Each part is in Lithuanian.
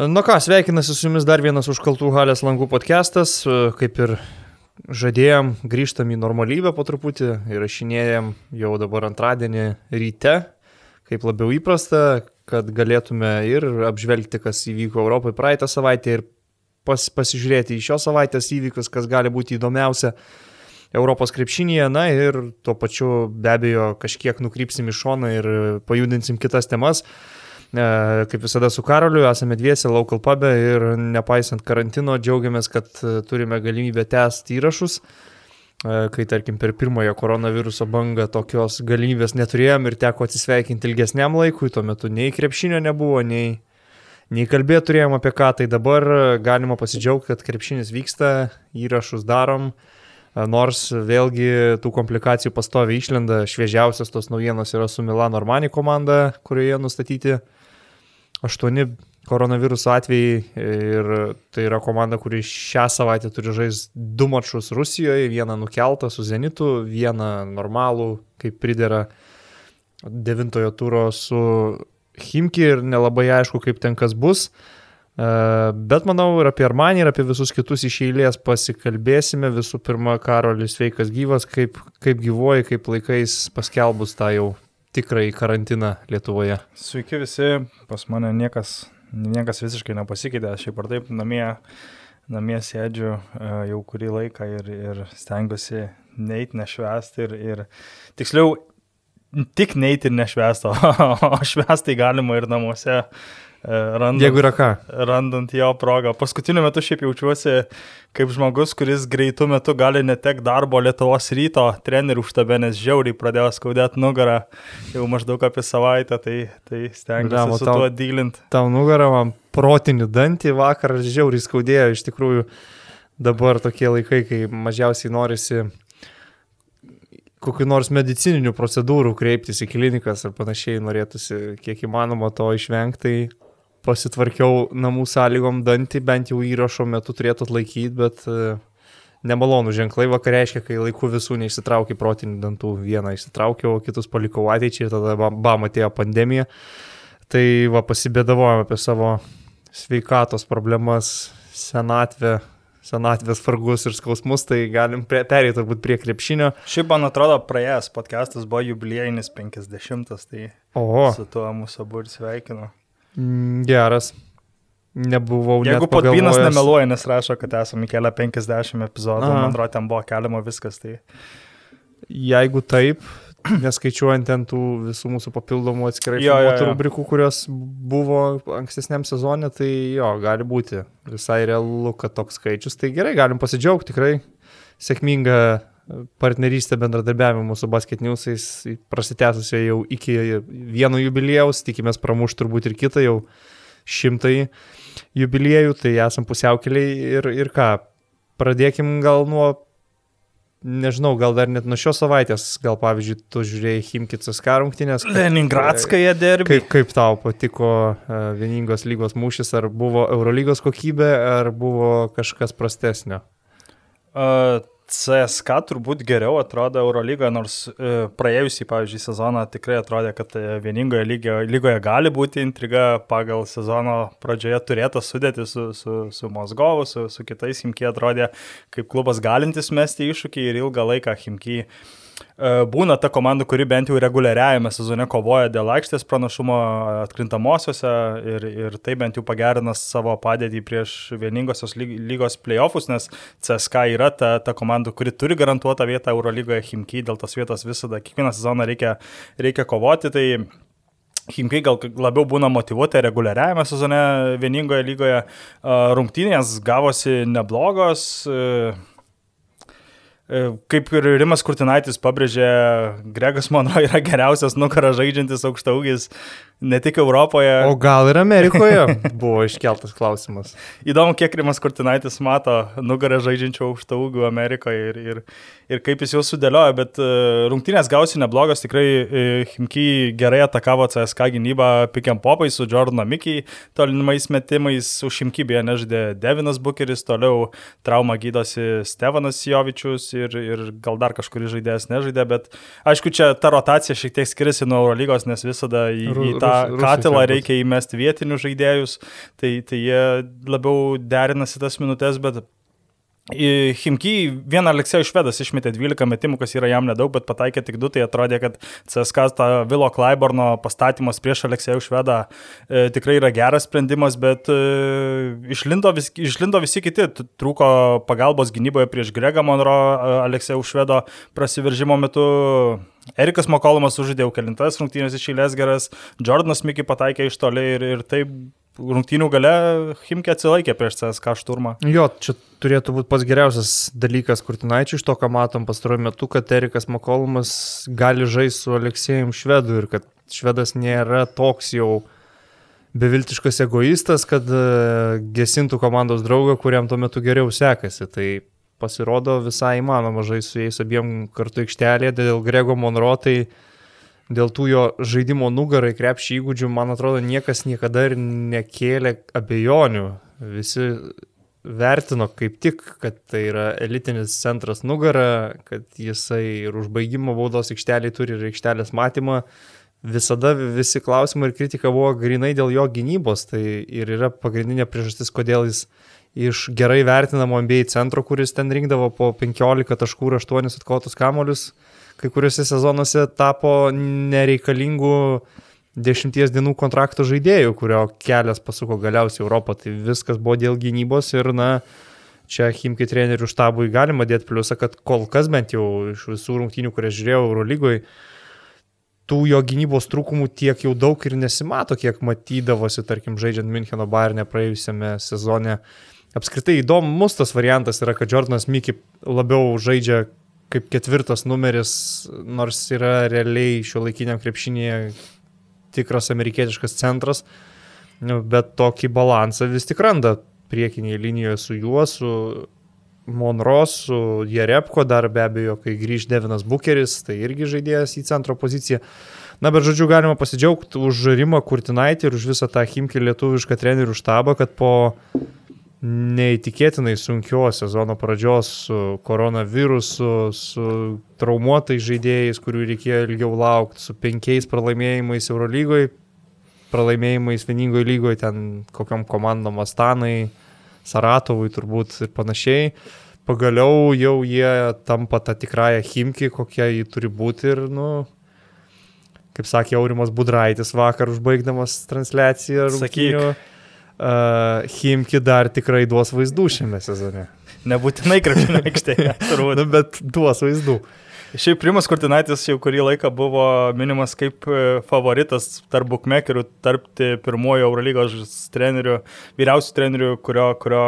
Nu ką, sveikinasi su jumis dar vienas užkaltų halės langų podcastas, kaip ir žadėjom, grįžtam į normalybę po truputį, įrašinėjom jau dabar antradienį ryte, kaip labiau įprasta, kad galėtume ir apžvelgti, kas įvyko Europoje praeitą savaitę ir pas, pasižiūrėti į šios savaitės įvykius, kas gali būti įdomiausia Europos krepšinėje, na ir tuo pačiu be abejo kažkiek nukrypsim į šoną ir pajudinsim kitas temas. E, kaip visada su Karoliu, esame dviese local pube ir nepaisant karantino džiaugiamės, kad e, turime galimybę tęsti įrašus. E, kai tarkim per pirmąją koronaviruso bangą tokios galimybės neturėjom ir teko atsisveikinti ilgesniam laikui, tuo metu nei krepšinio nebuvo, nei, nei kalbėti turėjom apie ką, tai dabar galima pasidžiaugti, kad krepšinis vyksta, įrašus darom, nors vėlgi tų komplikacijų pastovi išlenda, šviežiausias tos naujienos yra su Milano Armani komanda, kurioje nustatyti aštuoni koronaviruso atvejai ir tai yra komanda, kuri šią savaitę turi žaisti du mačus Rusijoje, vieną nukeltą su Zenitu, vieną normalų, kaip pridera devintojo turo su Himki ir nelabai aišku, kaip ten kas bus. E, bet manau ir apie Armanį, ir apie visus kitus iš eilės pasikalbėsime. Visų pirma, Karolis sveikas gyvas, kaip, kaip gyvoji, kaip laikais paskelbus tą jau tikrąjį karantiną Lietuvoje. Sveiki visi, pas mane niekas, niekas visiškai nepasikeitė, aš šiaip ar taip namie, namie sėdžiu e, jau kurį laiką ir, ir stengiuosi neiti nešvesti ir, ir tiksliau tik neiti ir nešvesti, o švesti galima ir namuose randant, Jeigu yra ką. Randant jo progą. Paskutiniu metu šiaip jaučiuosi kaip žmogus, kuris greitų metu gali netek darbo Lietuvos ryto trenerių štabe, nes žiauriai pradėjo skaudėti nugarą jau maždaug apie savaitę, tai, tai stengiuosi su tau, tuo dylinti. Tau nugarą man protinį dantį vakar žiauriai skaudėjo, iš tikrųjų dabar tokie laikai, kai mažiausiai norisi kokiu nors medicininių procedūrų kreiptis į klinikas ar panašiai norėtųsi kiek įmanoma to išvengti, tai pasitvarkiau namų sąlygom dantį, bent jau įrašo metu turėtų atlaikyti, bet e, nemalonų ženklai vakar reiškia, kai laiku visų neišsitraukiai protinių dantų. Vieną išsitraukiau, kitus palikau ateičiai ir tada bam atėjo pandemija. Tai va pasibėdavojom apie savo sveikatos problemas, senatvę, senatvės fargus ir skausmus, tai galim perėti turbūt prie krepšinio. Šiaip man atrodo, praėjęs podcastas buvo jubiliejinis 50, tai Oho. su tuo mūsų abu ir sveikinu. Mm, geras. Nebuvau. Jeigu Patpinas nemeluoja, nes rašo, kad esame kelią 50 epizodų, Aha. man atrodo, ten buvo keliama viskas. Tai... Jeigu taip, neskaičiuojant ten tų visų mūsų papildomų atskirai jo, jo, jo. rubrikų, kurios buvo ankstesniam sezonė, tai jo, gali būti visai realu, kad toks skaičius. Tai gerai, galim pasidžiaugti tikrai sėkmingą partnerystę bendradarbiavimą su Basket Newsais prasitęsusio jau iki vieno jubiliejaus, tikimės pramuš turbūt ir kitą jau šimtai jubiliejų, tai esam pusiaukeliai ir, ir ką, pradėkim gal nuo, nežinau, gal dar net nuo šios savaitės, gal pavyzdžiui, tu žiūrėjai Himkicas karungtinės. Leningradskaja derbi. Kaip, kaip tau patiko uh, vieningos lygos mūšis, ar buvo Eurolygos kokybė, ar buvo kažkas prastesnio? Uh, CSK turbūt geriau atrodo Eurolygoje, nors e, praėjusį, pavyzdžiui, sezoną tikrai atrodė, kad e, vieningoje lygoje, lygoje gali būti intriga pagal sezono pradžioje turėtą sudėti su, su, su Mosgovu, su, su kitais Himki atrodė kaip klubas galintis mesti iššūkį ir ilgą laiką Himki E, būna ta komanda, kuri bent jau reguliariajame sezone kovoja dėl aikštės pranašumo atkrintamosiose ir, ir tai bent jau pagerina savo padėtį prieš vieningosios lygos playoffus, nes CSK yra ta, ta komanda, kuri turi garantuotą vietą Eurolygoje Himki, dėl tos vietos visada kiekvieną sezoną reikia, reikia kovoti. Tai Himkai gal labiau būna motivuoti reguliariajame sezone vieningoje lygoje. Rungtynės gavosi neblogos. E, kaip ir Rimas Kurtinaitis pabrėžė, Gregas, manau, yra geriausias nukarą žaidžiantis aukštaugis ne tik Europoje. O gal ir Amerikoje buvo iškeltas klausimas. Įdomu, kiek Rimas Kurtinaitis mato nugarą žaidžiančių aukštaugių Amerikoje ir, ir, ir kaip jis jau sudėliojo, bet e, rungtynės gausi neblogas, tikrai e, Himki gerai atakavo CSK gynybą pikiam popai su Jordano Mikiai, tolinimais metimais, už Himki beje nežaidė Devinas Bukeris, toliau traumą gydosi Stevanas Jovičius ir, ir gal dar kažkuris žaidėjas nežaidė, bet aišku, čia ta rotacija šiek tiek skiriasi nuo Eurolygos, nes visada į, į tą katilą reikia įmesti vietinius žaidėjus, tai, tai jie labiau derinasi tas minutės, bet Himki vieną Aleksėjų Švedas išmetė 12 metimų, kas yra jam nedaug, bet pataikė tik 2, tai atrodė, kad CSK tą Vilo Klaiborno pastatymas prieš Aleksėjų Švedą e, tikrai yra geras sprendimas, bet e, išlindo, vis, išlindo visi kiti, trūko pagalbos gynyboje prieš Gregą Monro e, Aleksėjų Švedo prasiveržimo metu. Erikas Makolumas užžaidė jau kelintas rungtynės iš eilės geras, Jordanas Miki pataikė iš toli ir, ir taip rungtynių gale Himke atsilaikė prieš CSK šturmą. Jo, čia turėtų būti pats geriausias dalykas Kurtinaičiui iš to, ką matom pastaruoju metu, kad Erikas Makolumas gali žaisti su Aleksėjim Švedu ir kad Švedas nėra toks jau beviltiškas egoistas, kad e, gesintų komandos draugą, kuriam tuo metu geriau sekasi. Tai pasirodo visai įmanoma žaisti su jais abiem kartu aikštelėje, dėl Grego Monro tai dėl tų jo žaidimo nugarai krepšį įgūdžių, man atrodo, niekas niekada ir nekėlė abejonių. Visi vertino kaip tik, kad tai yra elitinis centras nugara, kad jisai ir užbaigimo baudos aikšteliai turi ir aikštelės matymą. Visada visi klausimai ir kritika buvo grinai dėl jo gynybos. Tai ir yra pagrindinė priežastis, kodėl jis iš gerai vertinamo MBA centro, kuris ten rinkdavo po 15 taškų ir 8 atkotus kamolius, kai kuriuose sezonuose tapo nereikalingų dešimties dienų kontrakto žaidėjų, kurio kelias pasuko galiausiai Europą. Tai viskas buvo dėl gynybos ir, na, čia Himki trenerių štabui galima dėti pliusą, kad kol kas bent jau iš visų rungtynių, kurias žiūrėjau Eurolygoje, tų jo gynybos trūkumų tiek jau daug ir nesimato, kiek matydavosi, tarkim, žaidžiant Müncheno Bayernė praėjusiame sezone. Apskritai įdomus tas variantas yra, kad Jordanas Miki labiau žaidžia kaip ketvirtas numeris, nors yra realiai šio laikiniam krepšinėje tikras amerikietiškas centras, bet tokį balansą vis tik randa priekinėje linijoje su juo, su Monros, su Jerepko, dar be abejo, kai grįž Devinas Bucheris, tai irgi žaidėjas į centro poziciją. Na, bet žodžiu, galima pasidžiaugti už Rimą Kurtinaitį ir už visą tą Himkį lietuvišką trenerių štabą, kad po neįtikėtinai sunkios sezono pradžios su koronavirusu, su traumuotais žaidėjais, kurių reikėjo ilgiau laukti, su penkiais pralaimėjimais Eurolygoje, pralaimėjimais vieningoje lygoje, ten kokiam komandom Astanai, Saratovui turbūt ir panašiai. Pagaliau jau jie tampa tą tikrąją Himki, kokia jį turi būti ir, nu, kaip sakė Aurimas Budraitis vakar užbaigdamas transliaciją. Sakyk uh, Himki dar tikrai duos vaizdų šiame sezone. Nebūtinai krepšinio aikštėje, turbūt. nu, bet duos vaizdų. Šiaip Primas Kurtinaitis jau kurį laiką buvo minimas kaip e, favoritas tarp bukmekerių, tarp pirmojo Eurolygos trenerių, vyriausių trenerių, kurio, kurio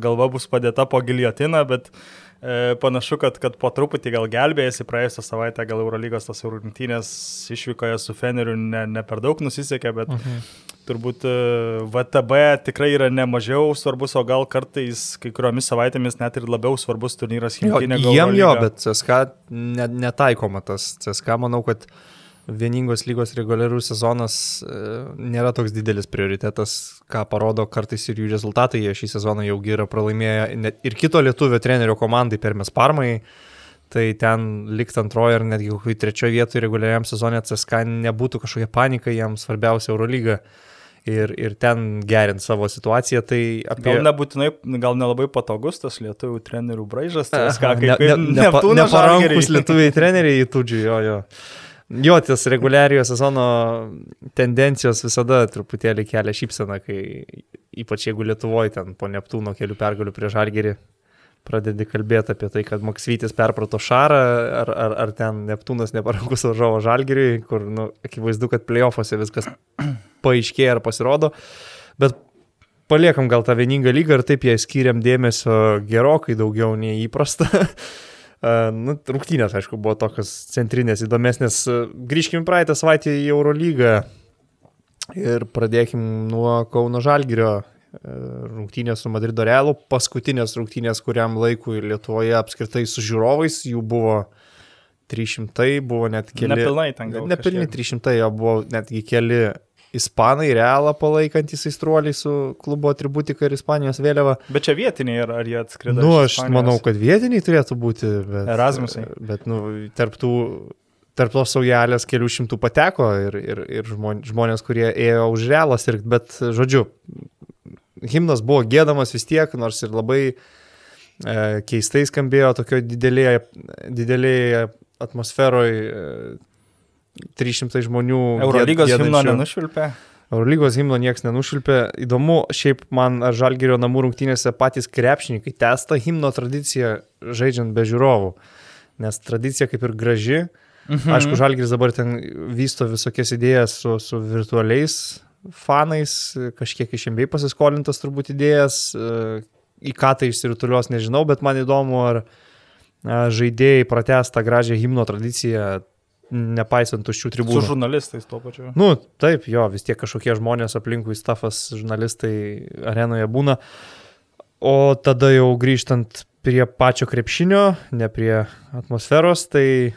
galva bus padėta po giliotiną, bet e, panašu, kad, kad po truputį gal gelbėjasi praėjusią savaitę, gal Eurolygos tos rungtynės išvykoje su Feneriu ne, ne per daug nusisekė, bet mhm. Turbūt e, VTB tikrai yra nemažiau svarbus, o gal kartais kai kuriomis savaitėmis net ir labiau svarbus turnyras Hinkinė. Jiem jo, bet CSK netaikoma tas. CSK manau, kad vieningos lygos reguliarus sezonas e, nėra toks didelis prioritetas, ką parodo kartais ir jų rezultatai. Jie šį sezoną jau yra pralaimėję ir kito lietuvio trenerio komandai per mes parmai. Tai ten likti antroje ar netgi kokioje trečioje vietoje reguliariam sezonė CSK nebūtų kažkokia panika, jam svarbiausia Eurolyga. lyga ir, ir ten gerinti savo situaciją. Tai apie... Gal nebūtinai, gal nelabai patogus tas lietuvių trenerių braižas, tas ką kaip ne, ne, ne, neparankus lietuviai treneriai į tudžių, jo, jo. Jo, tas reguliariojo sezono tendencijos visada truputėlį kelia šypseną, kai ypač jeigu Lietuvoje ten po Neptūno kelių pergalių prie Žalgerį pradedi kalbėti apie tai, kad Maksvytis perprato Šarą, ar, ar, ar ten Neptūnas neparankus varžovo Žalgiriui, kur, nu, akivaizdu, kad playoffuose viskas paaiškėja ar pasirodo. Bet paliekam gal tą vieningą lygą ir taip jai skiriam dėmesio gerokai daugiau nei įprasta. nu, rungtynės, aišku, buvo tokios centrinės, įdomesnės. Grįžkim praeitą savaitę į Eurolygą ir pradėkim nuo Kauno Žalgirio rungtynės su Madrido Realu, paskutinės rungtynės kuriam laikui Lietuvoje apskritai su žiūrovais, jų buvo 300, buvo net keli. Nepilnai ten gal. Nepilnai 300, jo buvo netgi keli Ispanai realą palaikantys aistruoliai su klubo atributika ir Ispanijos vėliava. Bet čia vietiniai ar, ar jie atskrido? Nu, aš manau, kad vietiniai turėtų būti. Bet, Erasmusai. Bet, nu, tarptų tarp tos saujelės kelių šimtų pateko ir, ir, ir žmonės, kurie ėjo už realą sirgti, bet žodžiu, himnas buvo gėdamas vis tiek, nors ir labai e, keistai skambėjo tokio didelėje, didelėje atmosferoje. E, 300 žmonių. Eurolygos himno nenušvilpė. Eurolygos himno niekas nenušilpė. Įdomu, šiaip man ar Žalgirio namų rungtynėse patys krepšininkai testa himno tradiciją žaidžiant be žiūrovų. Nes tradicija kaip ir graži. Mhm. Aišku, Žalgiris dabar ten vysto visokias idėjas su, su virtualiais fanais, kažkiek iš MBA pasiskolintas turbūt idėjas, į ką tai išsirutulios nežinau, bet man įdomu, ar žaidėjai pratesta gražią himno tradiciją nepaisant tuščių tribūnų. Su žurnalistais tuo pačiu. Nu, taip, jo, vis tiek kažkokie žmonės aplinkui stafas, žurnalistai arenoje būna. O tada jau grįžtant prie pačio krepšinio, ne prie atmosferos, tai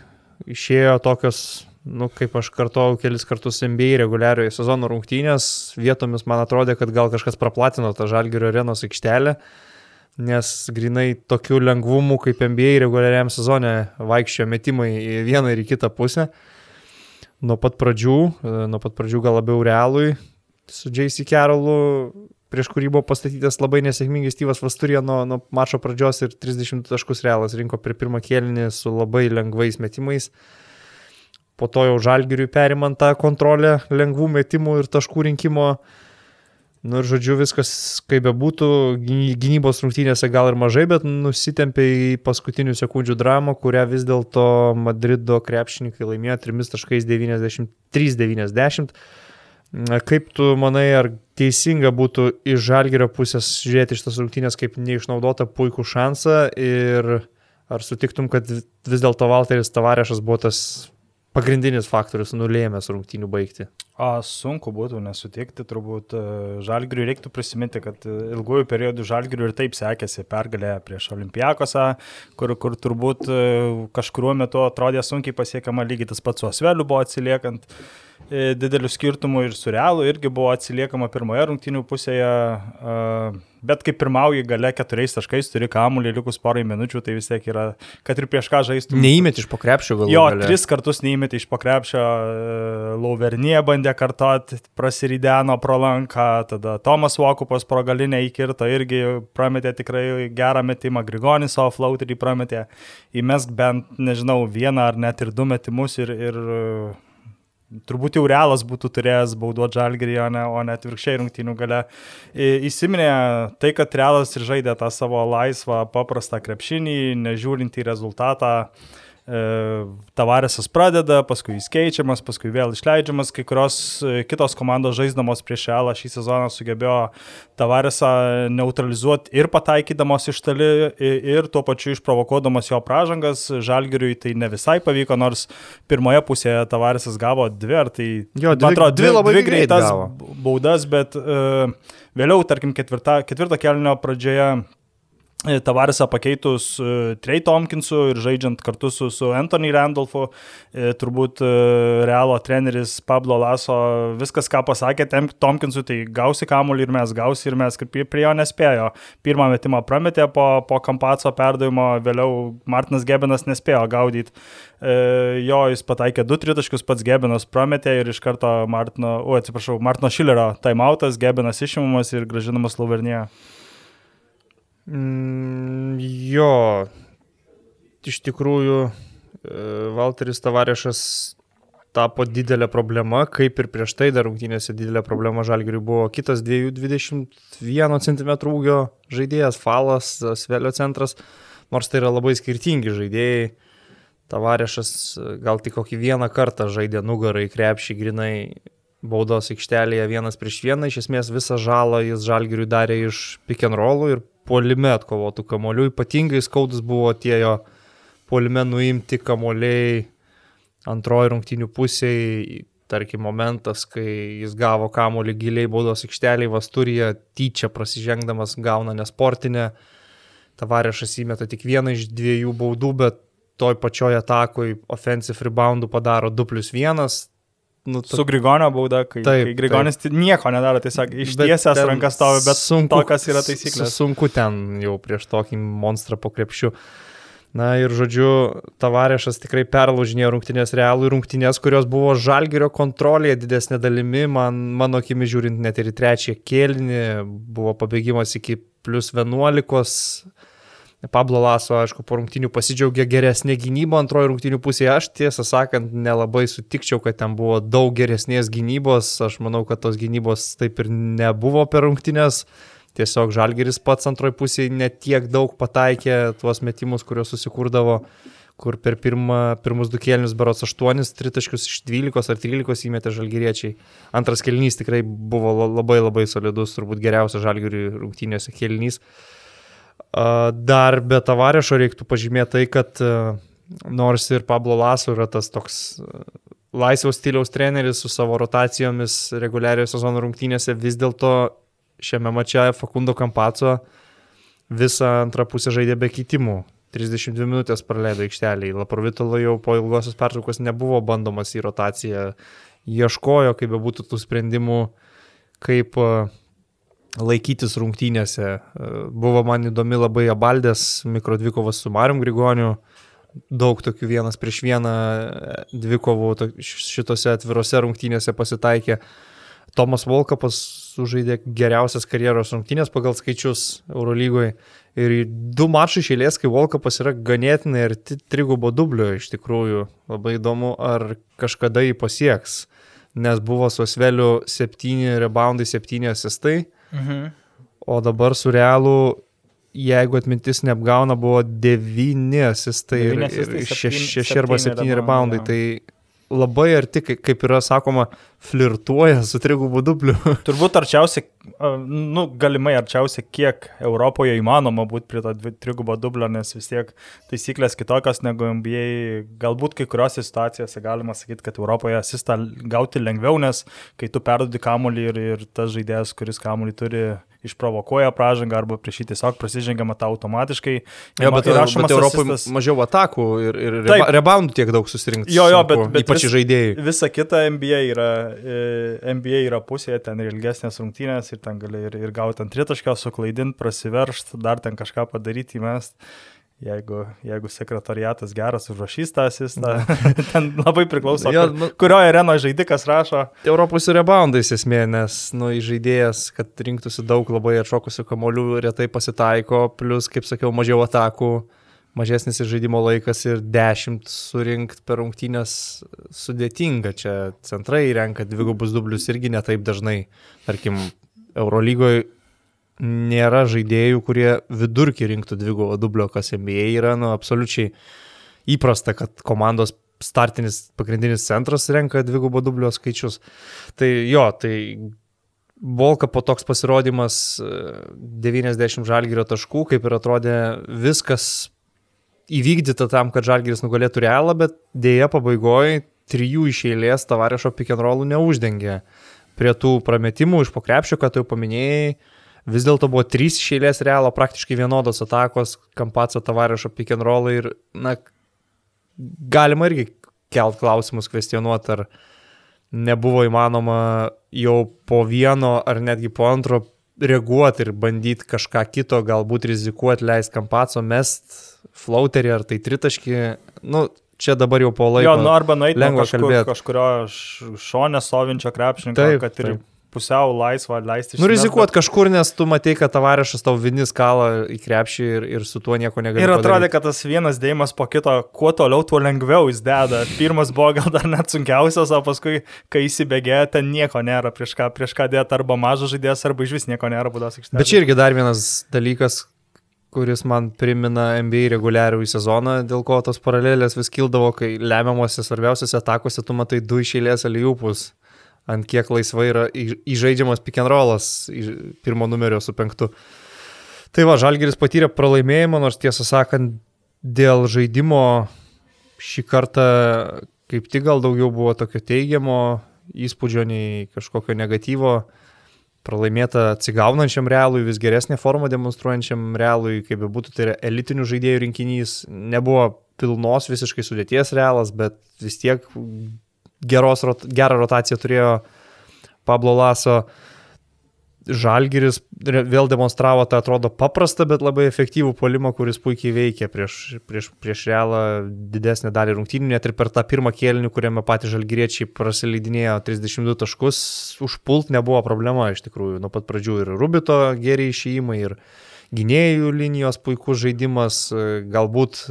išėjo tokios, nu, kaip aš kartuoju kelis kartus NBA reguliariojo sezono rungtynės, vietomis man atrodė, kad gal kažkas praplatino tą Žalgirio arenos aikštelę. Uh, nes grinai tokiu lengvumu kaip NBA reguliariam sezone vaikščiojo metimai į vieną ir į kitą pusę. Nuo pat pradžių, e, nuo pat pradžių gal labiau realui su J.C. Carrollu, prieš kurį buvo pastatytas labai nesėkmingai Styvas Vasturė nuo, nuo mačo pradžios ir 30 taškus realas rinko per pirmą kėlinį su labai lengvais metimais. Po to jau žalgiriui perimant tą kontrolę lengvų metimų ir taškų rinkimo uh, Nu ir žodžiu, viskas kaip bebūtų, gynybos rungtynėse gal ir mažai, bet nusitempė į paskutinių sekundžių dramą, kurią vis dėlto Madrido krepšininkai laimėjo 3.93-90. Kaip tu manai, ar teisinga būtų iš žalgerio pusės žiūrėti šitas rungtynės kaip neišnaudota puikų šansą ir ar sutiktum, kad vis dėlto Valteris Tavarešas buvo tas pagrindinis faktorius nulėmęs rungtynių baigti? A, sunku būtų nesutikti, turbūt e, Žalgiriui reiktų prisiminti, kad e, ilgųjų periodų Žalgiriui ir taip sekėsi pergalė prieš Olimpijakosą, kur, kur turbūt e, kažkuriuo metu atrodė sunkiai pasiekiama lygiai tas pats su Osveliu buvo atsiliekant. E, didelių skirtumų ir su Realu irgi buvo atsiliekama pirmoje rungtynių pusėje, bet kai pirmauji gale keturiais taškais, turi kamuolį likus porai minučių, tai vis tiek yra, kad ir prieš ką žaistum. Neįmėti iš pokrepšio gal. Jo, gale. tris kartus neįmėti iš pokrepšio, e, Lauvernie bandė kartot, prasirydeno pro lanką, tada Tomas Vokupas pro galinę įkirto irgi prametė tikrai gerą metimą, Grigonis savo flauterį prametė, įmesk bent, nežinau, vieną ar net ir du metimus ir, ir turbūt jau realas būtų turėjęs bauduoti žalgerį, o ne, o ne atvirkščiai rungtynių gale. Įsiminė tai, kad realas ir žaidė tą savo laisvą, paprastą krepšinį, nežiūrint į rezultatą. E, Tavaresas pradeda, paskui jis keičiamas, paskui vėl išleidžiamas. Kai kurios e, kitos komandos žaisdamos prieš Elą šį sezoną sugebėjo Tavaresą neutralizuoti ir pataikydamos iš toli, ir tuo pačiu išprovokuodamas jo pražangas. Žalgiriui tai ne visai pavyko, nors pirmoje pusėje Tavaresas gavo dvi, ar tai, jo, dvi, atrodo, dvi, dvi, dvi greitas baudas, bet uh, vėliau, tarkim, ketvirta, ketvirto kelnio pradžioje E, Tavaresą pakeitus uh, Trey Tompkinsu ir žaidžiant kartu su, su Anthony Randolphu, uh, turbūt Realo treneris Pablo Laso viskas, ką pasakė Tompkinsui, tai gausi kamuolį ir mes gausi ir mes prie, prie jo nespėjo. Pirmą metimą prametė po, po kampaco perdavimo, vėliau Martinas Gebenas nespėjo gaudyti. Jo, jis pataikė du tritaškius, pats Gebenas prametė ir iš karto Martino, o atsiprašau, Martino Šilerio timeoutas, Gebenas išimamas ir gražinamas Lauvernie. Mm, jo, iš tikrųjų, Valteris e, Tavarešas tapo didelė problema, kaip ir prieš tai dar rungtynėse didelė problema Žalgiriui buvo kitas 2,21 cm ūgio žaidėjas, Falas, Svelio centras, nors tai yra labai skirtingi žaidėjai. Tavarešas gal tik kokį vieną kartą žaidė nugarą į krepšį grinai baudos aikštelėje vienas prieš vieną, iš esmės visą žalą jis Žalgiriui darė iš pick and rollų ir polime atkovotų kamolių. Ypatingai skaudus buvo tie jo polime nuimti kamoliai antroji rungtinių pusėje, tarkim, momentas, kai jis gavo kamolį giliai baudos aikšteliai, Vasturija tyčia prasižengdamas gauna nesportinę. Tavarešas įmeta tik vieną iš dviejų baudų, bet toj pačioj atakoj offensive reboundų padaro 2 plus 1, Nu, ta... Su Grigonio bauda, kai, taip, kai Grigonis taip. nieko nedaro, tiesiog ištiesęs rankas stovi, bet sunku, to, kas yra taisyklės. Sunku ten jau prieš tokį monstrą po krepšiu. Na ir žodžiu, Tavarešas tikrai perlaužinėjo rungtynės realų rungtynės, kurios buvo žalgerio kontrolėje didesnė dalimi, man, mano akimi žiūrint net ir į trečią kėlinį, buvo pabėgimas iki plus 11. Pablo Laso, aišku, po rungtynių pasidžiaugė geresnė gynyba antrojo rungtynių pusėje. Aš tiesą sakant, nelabai sutikčiau, kad ten buvo daug geresnės gynybos. Aš manau, kad tos gynybos taip ir nebuvo per rungtynės. Tiesiog Žalgeris pats antroji pusėje netiek daug pataikė tuos metimus, kuriuos susikurdavo, kur per pirmą, pirmus du kėlinius berots 8 tritaškius iš 12 ar 13 įmetė Žalgeriečiai. Antras kėlinys tikrai buvo labai labai solidus, turbūt geriausias Žalgerių rungtynėse kėlinys. Dar be tavarešo reiktų pažymėti tai, kad nors ir Pablo Laso yra tas toks laisvos stiliaus treneris su savo rotacijomis reguliariojo sezono rungtynėse, vis dėlto šiame mače Fakundo Kampaco visą antrą pusę žaidė be keitimų. 32 minutės praleido aikšteliai. Laprovitolo jau po ilgosios pertraukos nebuvo bandomas į rotaciją. Ieškojo, kaip be būtų tų sprendimų, kaip e, laikytis rungtynėse. E, buvo man įdomi labai Abaldės mikrodvikovas su Marium Grigoniu. Daug tokių vienas prieš vieną e, dvikovų šitose atvirose rungtynėse pasitaikė. Tomas Volkapas sužaidė geriausias karjeros rungtynės pagal skaičius Eurolygoje. Ir du mačai išėlės, kai Volkapas yra ganėtinai arti trigubo dublio iš tikrųjų. Labai įdomu, ar kažkada jį pasieks. Nes buvo su Sveliu 7 reboundai, 7 asistai. Mhm. O dabar su Realu, jeigu atmintis neapgauna, buvo 9 asistai ir 6 arba 7 reboundai. Tai labai arti, kaip yra sakoma, flirtuoja su trigubu dubliu. Turbūt arčiausiai, nu, galimai arčiausiai, kiek Europoje įmanoma būti prie to trigubo dublio, nes vis tiek taisyklės kitokios negu NBA. Galbūt kai kuriuose situacijose galima sakyti, kad Europoje asistą gauti lengviau, nes kai tu perdodi kamuolį ir, ir tas žaidėjas, kuris kamuolį turi išprovokuoja pražangą arba prieš jį tiesiog prasižengiama tą automatiškai. Jo, bet, bet Europoje asistas... mažiau atakų ir, ir reboundų tiek daug susirinkti. Jo, jo, bet, bet ypač vis, žaidėjai. Visa kita NBA yra, NBA yra pusėje, ten ir ilgesnės rungtynės ir ten gali ir, ir gauti ant tritaškio, suklaidinti, prasiveršti, dar ten kažką padaryti, įmest jeigu, jeigu sekretariatas geras užrašys tą asistą, ten labai priklauso, jo, kur, nu, kurioje arenoje žaidikas rašo. Europos reboundais esmė, nes nu, žaidėjas, kad rinktųsi daug labai atšokusių kamolių, retai pasitaiko, plus, kaip sakiau, mažiau atakų, mažesnis žaidimo laikas ir dešimt surinkti per rungtynės sudėtinga. Čia centrai renka dvigubus dublius irgi netaip dažnai. Tarkim, Eurolygoje nėra žaidėjų, kurie vidurkį rinktų dvigubą dublio, kas NBA yra, nu, absoliučiai įprasta, kad komandos startinis pagrindinis centras renka dvigubą dublio skaičius. Tai jo, tai Volka po toks pasirodymas 90 e, žalgyrio taškų, kaip ir atrodė viskas įvykdyta tam, kad žalgyris nugalėtų realą, bet dėja pabaigoje trijų iš eilės tavarešo rollų neuždengė. Prie tų prametimų iš pokrepšio, kad jau paminėjai, vis dėlto buvo trys išėlės realo, praktiškai vienodos atakos, Kampaco Tavarešo roll ir, na, galima irgi kelt klausimus, kvestionuoti, ar nebuvo įmanoma jau po vieno ar netgi po antro reaguoti ir bandyti kažką kito, galbūt rizikuoti, leisti Kampaco mest flauterį ar tai tritaškį. Nu, čia dabar jau po laiko. Jo, nu arba nueiti lengva kažkur, kalbėti. Kažkurio šonę stovinčio krepšininko, taip, kad ir taip pusiau laisvą leisti. Nu, rizikuot kažkur, nes tu matai, kad tavarišas tau vinis kalą į krepšį ir, ir su tuo nieko negali. Ir atrodė, kad tas vienas dėjimas po kito, kuo toliau, tuo lengviau jis deda. Pirmas buvo gal dar net sunkiausias, o paskui, kai įsibėgė, ten nieko nėra prieš ką, prieš ką dėti arba mažas žaidėjas, arba iš vis nieko nėra būdas aikštelėje. Bet čia irgi dar vienas dalykas, kuris man primena NBA reguliarių sezoną, dėl ko tos paralelės vis kildavo, kai lemiamuose svarbiausiose atakuose tu matai du išėlės aliupus ant kiek laisvai yra įžaidžiamas pick and rollas pirmo numerio su penktu. Tai va, Žalgeris patyrė pralaimėjimą, nors tiesą sakant, dėl žaidimo šį kartą kaip tik gal daugiau buvo tokio teigiamo įspūdžio nei kažkokio negatyvo. Pralaimėta atsigaunančiam realui, vis geresnė forma demonstruojančiam realui, kaip be būtų, tai yra elitinių žaidėjų rinkinys. Nebuvo pilnos visiškai sudėties realas, bet vis tiek geros, gerą rotaciją turėjo Pablo Laso. Žalgiris vėl demonstravo tą atrodo paprastą, bet labai efektyvų polimą, kuris puikiai veikia prieš, prieš, prieš realą didesnę dalį rungtynių, net ir per tą pirmą kėlinį, kuriame patys žalgiriečiai prasileidinėjo 32 taškus, užpult nebuvo problema iš tikrųjų. Nuo pat pradžių ir Rubito geriai išėjimai, ir gynėjų linijos puikus žaidimas, galbūt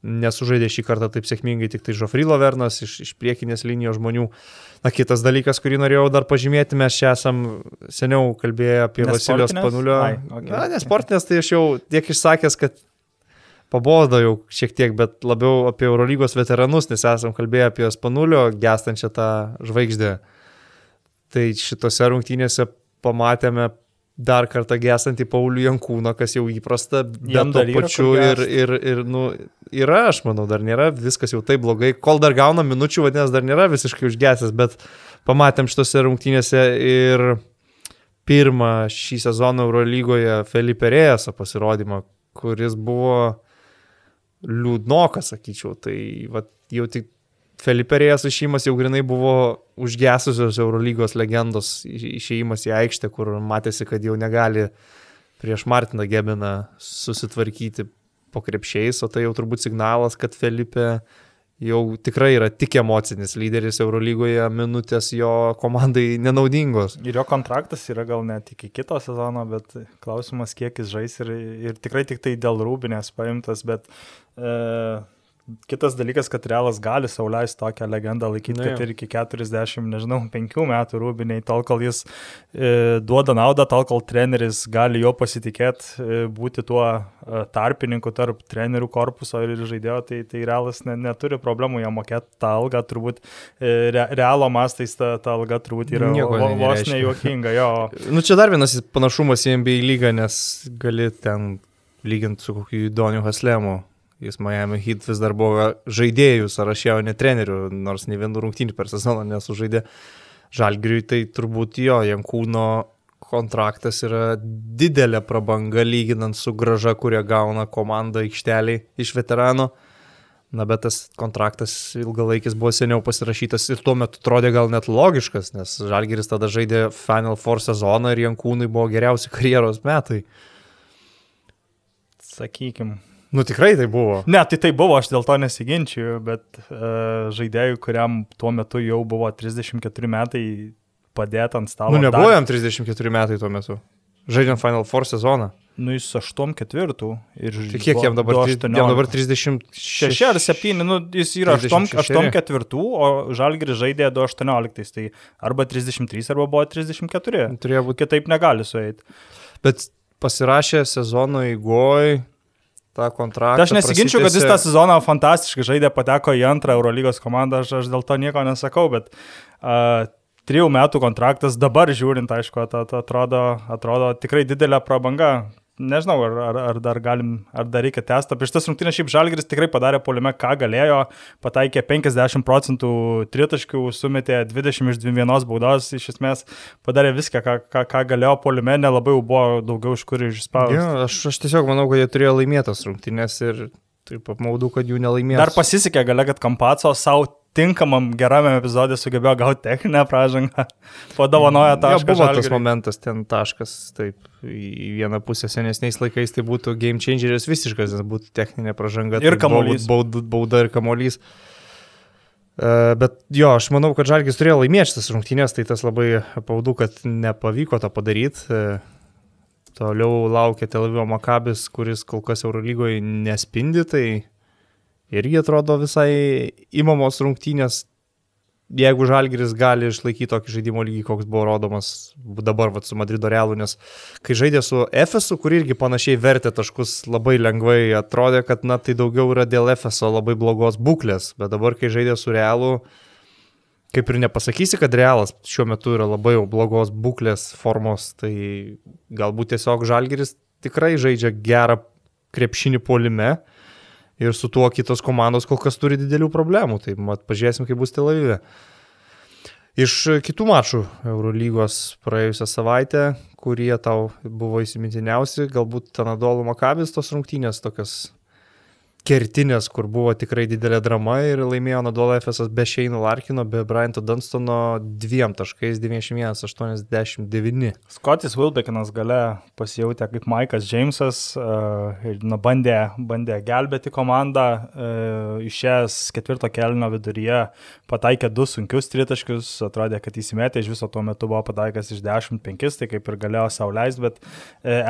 nesužaidė šį kartą taip sėkmingai tik tai Žofrilo Vernas iš, iš priekinės linijos žmonių. Na, kitas dalykas, kurį norėjau dar pažymėti, mes čia esam seniau kalbėję apie Vasilijos Panulio. Ai, okay. Na, nesportinės, tai aš jau tiek išsakęs, kad pabodo jau šiek tiek, bet labiau apie Eurolygos veteranus, nes esam kalbėję apie Spanulio gestančią tą žvaigždę. Tai šitose rungtynėse pamatėme dar kartą gesantį Paulių Jankūną, kas jau įprasta, bet to pačiu ir, ir, ir, nu, yra, aš manau, dar nėra viskas jau taip blogai, kol dar gauna minučių, vadinasi, dar nėra visiškai užgesęs, bet pamatėm šitose rungtynėse ir pirmą šį sezoną Eurolygoje Felipe Rėjaso pasirodymą, kuris buvo liūdnokas, sakyčiau, tai va, jau tik Feliperėjas išėjimas jau grinai buvo užgesusios Eurolygos legendos išėjimas į aikštę, kur matėsi, kad jau negali prieš Martiną Gebiną susitvarkyti po krepšiais, o tai jau turbūt signalas, kad Felipe jau tikrai yra tik emocinis lyderis Eurolygoje, minutės jo komandai nenaudingos. Ir jo kontraktas yra gal net iki kito sezono, bet klausimas, kiek jis žais ir, ir tikrai tik tai dėl rūbinės paimtas, bet e, Kitas dalykas, kad Realas gali sauliaisti tokią legendą laikyti, Na, kad ir iki 40, nežinau, 5 metų rūbiniai, tol kol jis e, duoda naudą, tol kol treneris gali jo pasitikėti, e, būti tuo e, tarpininku tarp trenerių korpuso ir žaidėjo, tai, tai Realas ne, neturi problemų jam mokėti tą algą, turbūt e, re, Realo mastais ta, ta alga turbūt yra vo, vos nejuokinga. Jo. nu čia dar vienas panašumas į NBA lygą, nes gali ten lyginti su kokiu Doniu Haslemu Jis Miami Heat vis dar buvo žaidėjų sąraše, o ne trenerių, nors ne vienų rungtynių per sezoną nesužaidė. Žalgiriui tai turbūt jo, Jankūno kontraktas yra didelė prabanga lyginant su graža, kurią gauna komanda aikšteliai iš veterano. Na, bet tas kontraktas ilgalaikis buvo seniau pasirašytas ir tuo metu atrodė gal net logiškas, nes Žalgiris tada žaidė Final Four sezoną ir Jankūnai buvo geriausi karjeros metai. Sakykime, Nu tikrai tai buvo. Ne, tai tai buvo, aš dėl to nesiginčiu, bet uh, žaidėjui, kuriam tuo metu jau buvo 34 metai padėti ant stalo. Nu nebuvo jam 34 metai tuo metu. Žaidžiant Final Four sezoną. Nu jis 8-4 ir žaidė. Tai kiek jam dabar? Jam dabar 36 ar 7, nu jis yra 8-4, o Žalgris žaidė 2-18, tai arba 33, arba buvo 34. Turėjo būti. Kitaip negali sueiti. Bet pasirašė sezono įgoj tą kontraktą. Tai aš nesiginčiu, kad jis tą sezoną fantastiškai žaidė, pateko į antrą Eurolygos komandą, aš, aš dėl to nieko nesakau, bet uh, trijų metų kontraktas dabar žiūrint, aišku, atrodo, atrodo tikrai didelė prabanga nežinau, ar, ar, ar dar galim, ar dar reikia testą. Prieš tas rungtynės šiaip Žalgris tikrai padarė polime, ką galėjo, pataikė 50 procentų tritaškių, sumetė 20 iš 21 baudos, iš esmės padarė viską, ką, ką, ką galėjo polime, nelabai jau buvo daugiau iš kur išspausti. Ja, aš, aš tiesiog manau, kad jie turėjo laimėtas rungtynės ir taip apmaudu, kad jų nelaimėjo. Dar pasisekė gale, kad Kampaco savo tinkamam gerame epizodė sugebėjo gauti techninę pražangą, padovanojo tašką. Ja, buvo žalgirį. tas momentas, ten taškas, taip, į vieną pusę senesniais laikais tai būtų game changeris visiškas, nes būtų techninė pražanga. Ir tai kamuolys. Bauda, bauda ir kamuolys. Uh, bet jo, aš manau, kad Žalgis turėjo laimėti šitas rungtynės, tai tas labai apaudu, kad nepavyko to padaryti. Uh, toliau laukia Tel Avivo Makabis, kuris kol kas Eurolygoje nespindi, tai irgi atrodo visai įmamos rungtynės, jeigu Žalgiris gali išlaikyti tokį žaidimo lygį, koks buvo rodomas dabar vat, su Madrido Realu, nes kai žaidė su Efesu, kur irgi panašiai vertė taškus labai lengvai, atrodė, kad na, tai daugiau yra dėl Efeso labai blogos būklės, bet dabar, kai žaidė su Realu, kaip ir nepasakysi, kad Realas šiuo metu yra labai jau blogos būklės formos, tai galbūt tiesiog Žalgiris tikrai žaidžia gerą krepšinį polime ir su tuo kitos komandos kol kas turi didelių problemų. Tai mat, pažiūrėsim, kaip bus Tel Avive. Iš kitų mačų Eurolygos praėjusią savaitę, kurie tau buvo įsimintiniausi, galbūt Tanadolo Makabis tos rungtynės tokios kertinės, kur buvo tikrai didelė drama ir laimėjo Nadolo FSS be Šeino Larkino, be Bryanto Dunstono 2.91.89. Scottis Wilbekinas gale pasijautė kaip Maikas Jamesas uh, ir na, bandė, bandė gelbėti komandą. Uh, išėjęs ketvirto kelino viduryje pataikė du sunkius tritaškius, atrodė, kad įsimetė iš viso tuo metu buvo pataikęs iš 10-5, tai kaip ir galėjo sauliaisti, bet uh,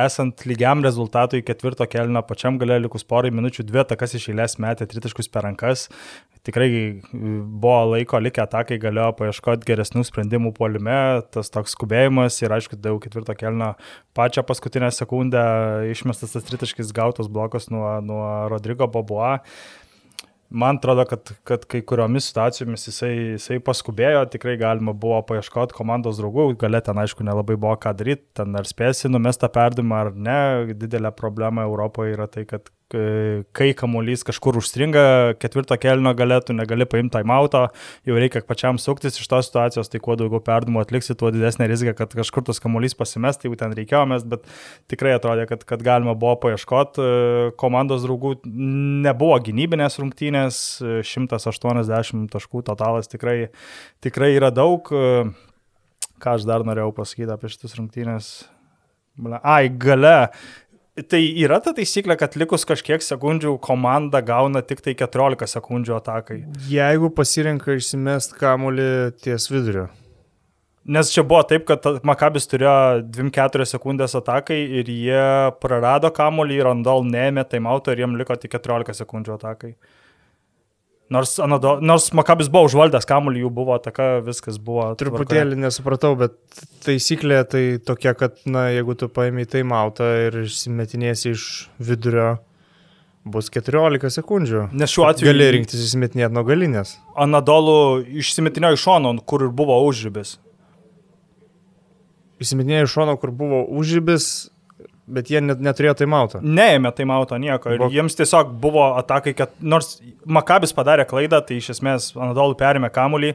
esant lygiam rezultatui ketvirto kelino pačiam gale likus porai minučių dvi atakas rungtynes iš eilės metė tritaškus per rankas. Tikrai buvo laiko likę atakai, galėjo paieškoti geresnių sprendimų polime, tas toks skubėjimas ir aišku, daug ketvirto kelno pačią paskutinę sekundę išmestas tas tritaškis gautas blokas nuo, nuo Rodrigo Boboa. Man atrodo, kad, kad kai kuriomis situacijomis jisai, jisai paskubėjo, tikrai galima buvo paieškoti komandos draugų, galė ten aišku nelabai buvo ką daryti, ten ar spėsi numestą perdimą ar ne, didelė problema Europoje yra tai, kad kai kamuolys kažkur užstringa, ketvirto kelino galėtų, negali paimti timeoutą, jau reikia pačiam suktis iš tos situacijos, tai kuo daugiau perdumų atliksi, tuo didesnė rizika, kad kažkur tas kamuolys pasimest, jeigu ten reikėjo mest, bet tikrai atrodė, kad, kad galima buvo paieškoti. Komandos draugų nebuvo gynybinės rungtynės, 180 taškų totalas tikrai, tikrai yra daug. Ką aš dar norėjau pasakyti apie šitas rungtynės? Ai, gale Tai yra ta taisyklė, kad likus kažkiek sekundžių komanda gauna tik tai 14 sekundžių atakai. Jeigu pasirenka išsimest kamuolį ties vidurio. Nes čia buvo taip, kad Makabis turėjo 2-4 sekundės atakai ir jie prarado kamuolį ir Randall neėmė taimauto ir jiem liko tik 14 sekundžių atakai. Nors, anado, nors Makabis buvo užvaldęs kamuolį, jų buvo ataka, viskas buvo. Truputėlį nesupratau, bet taisyklė tai tokia, kad, na, jeigu tu paėmė tai mautą ir išsimetinėsi iš vidurio, bus 14 sekundžių. Nes šiuo atveju... Gali rinktis įsimetinėti nuo galinės. Anadolų išsimetinėjo iš šono, kur ir buvo užžibis. Įsimetinėjo iš šono, kur buvo užžibis, Bet jie net, neturėjo taimauto. Neėmė taimauto nieko. Ir Bok. jiems tiesiog buvo atakai, kad nors Makabis padarė klaidą, tai iš esmės Anadolų perėmė kamulį.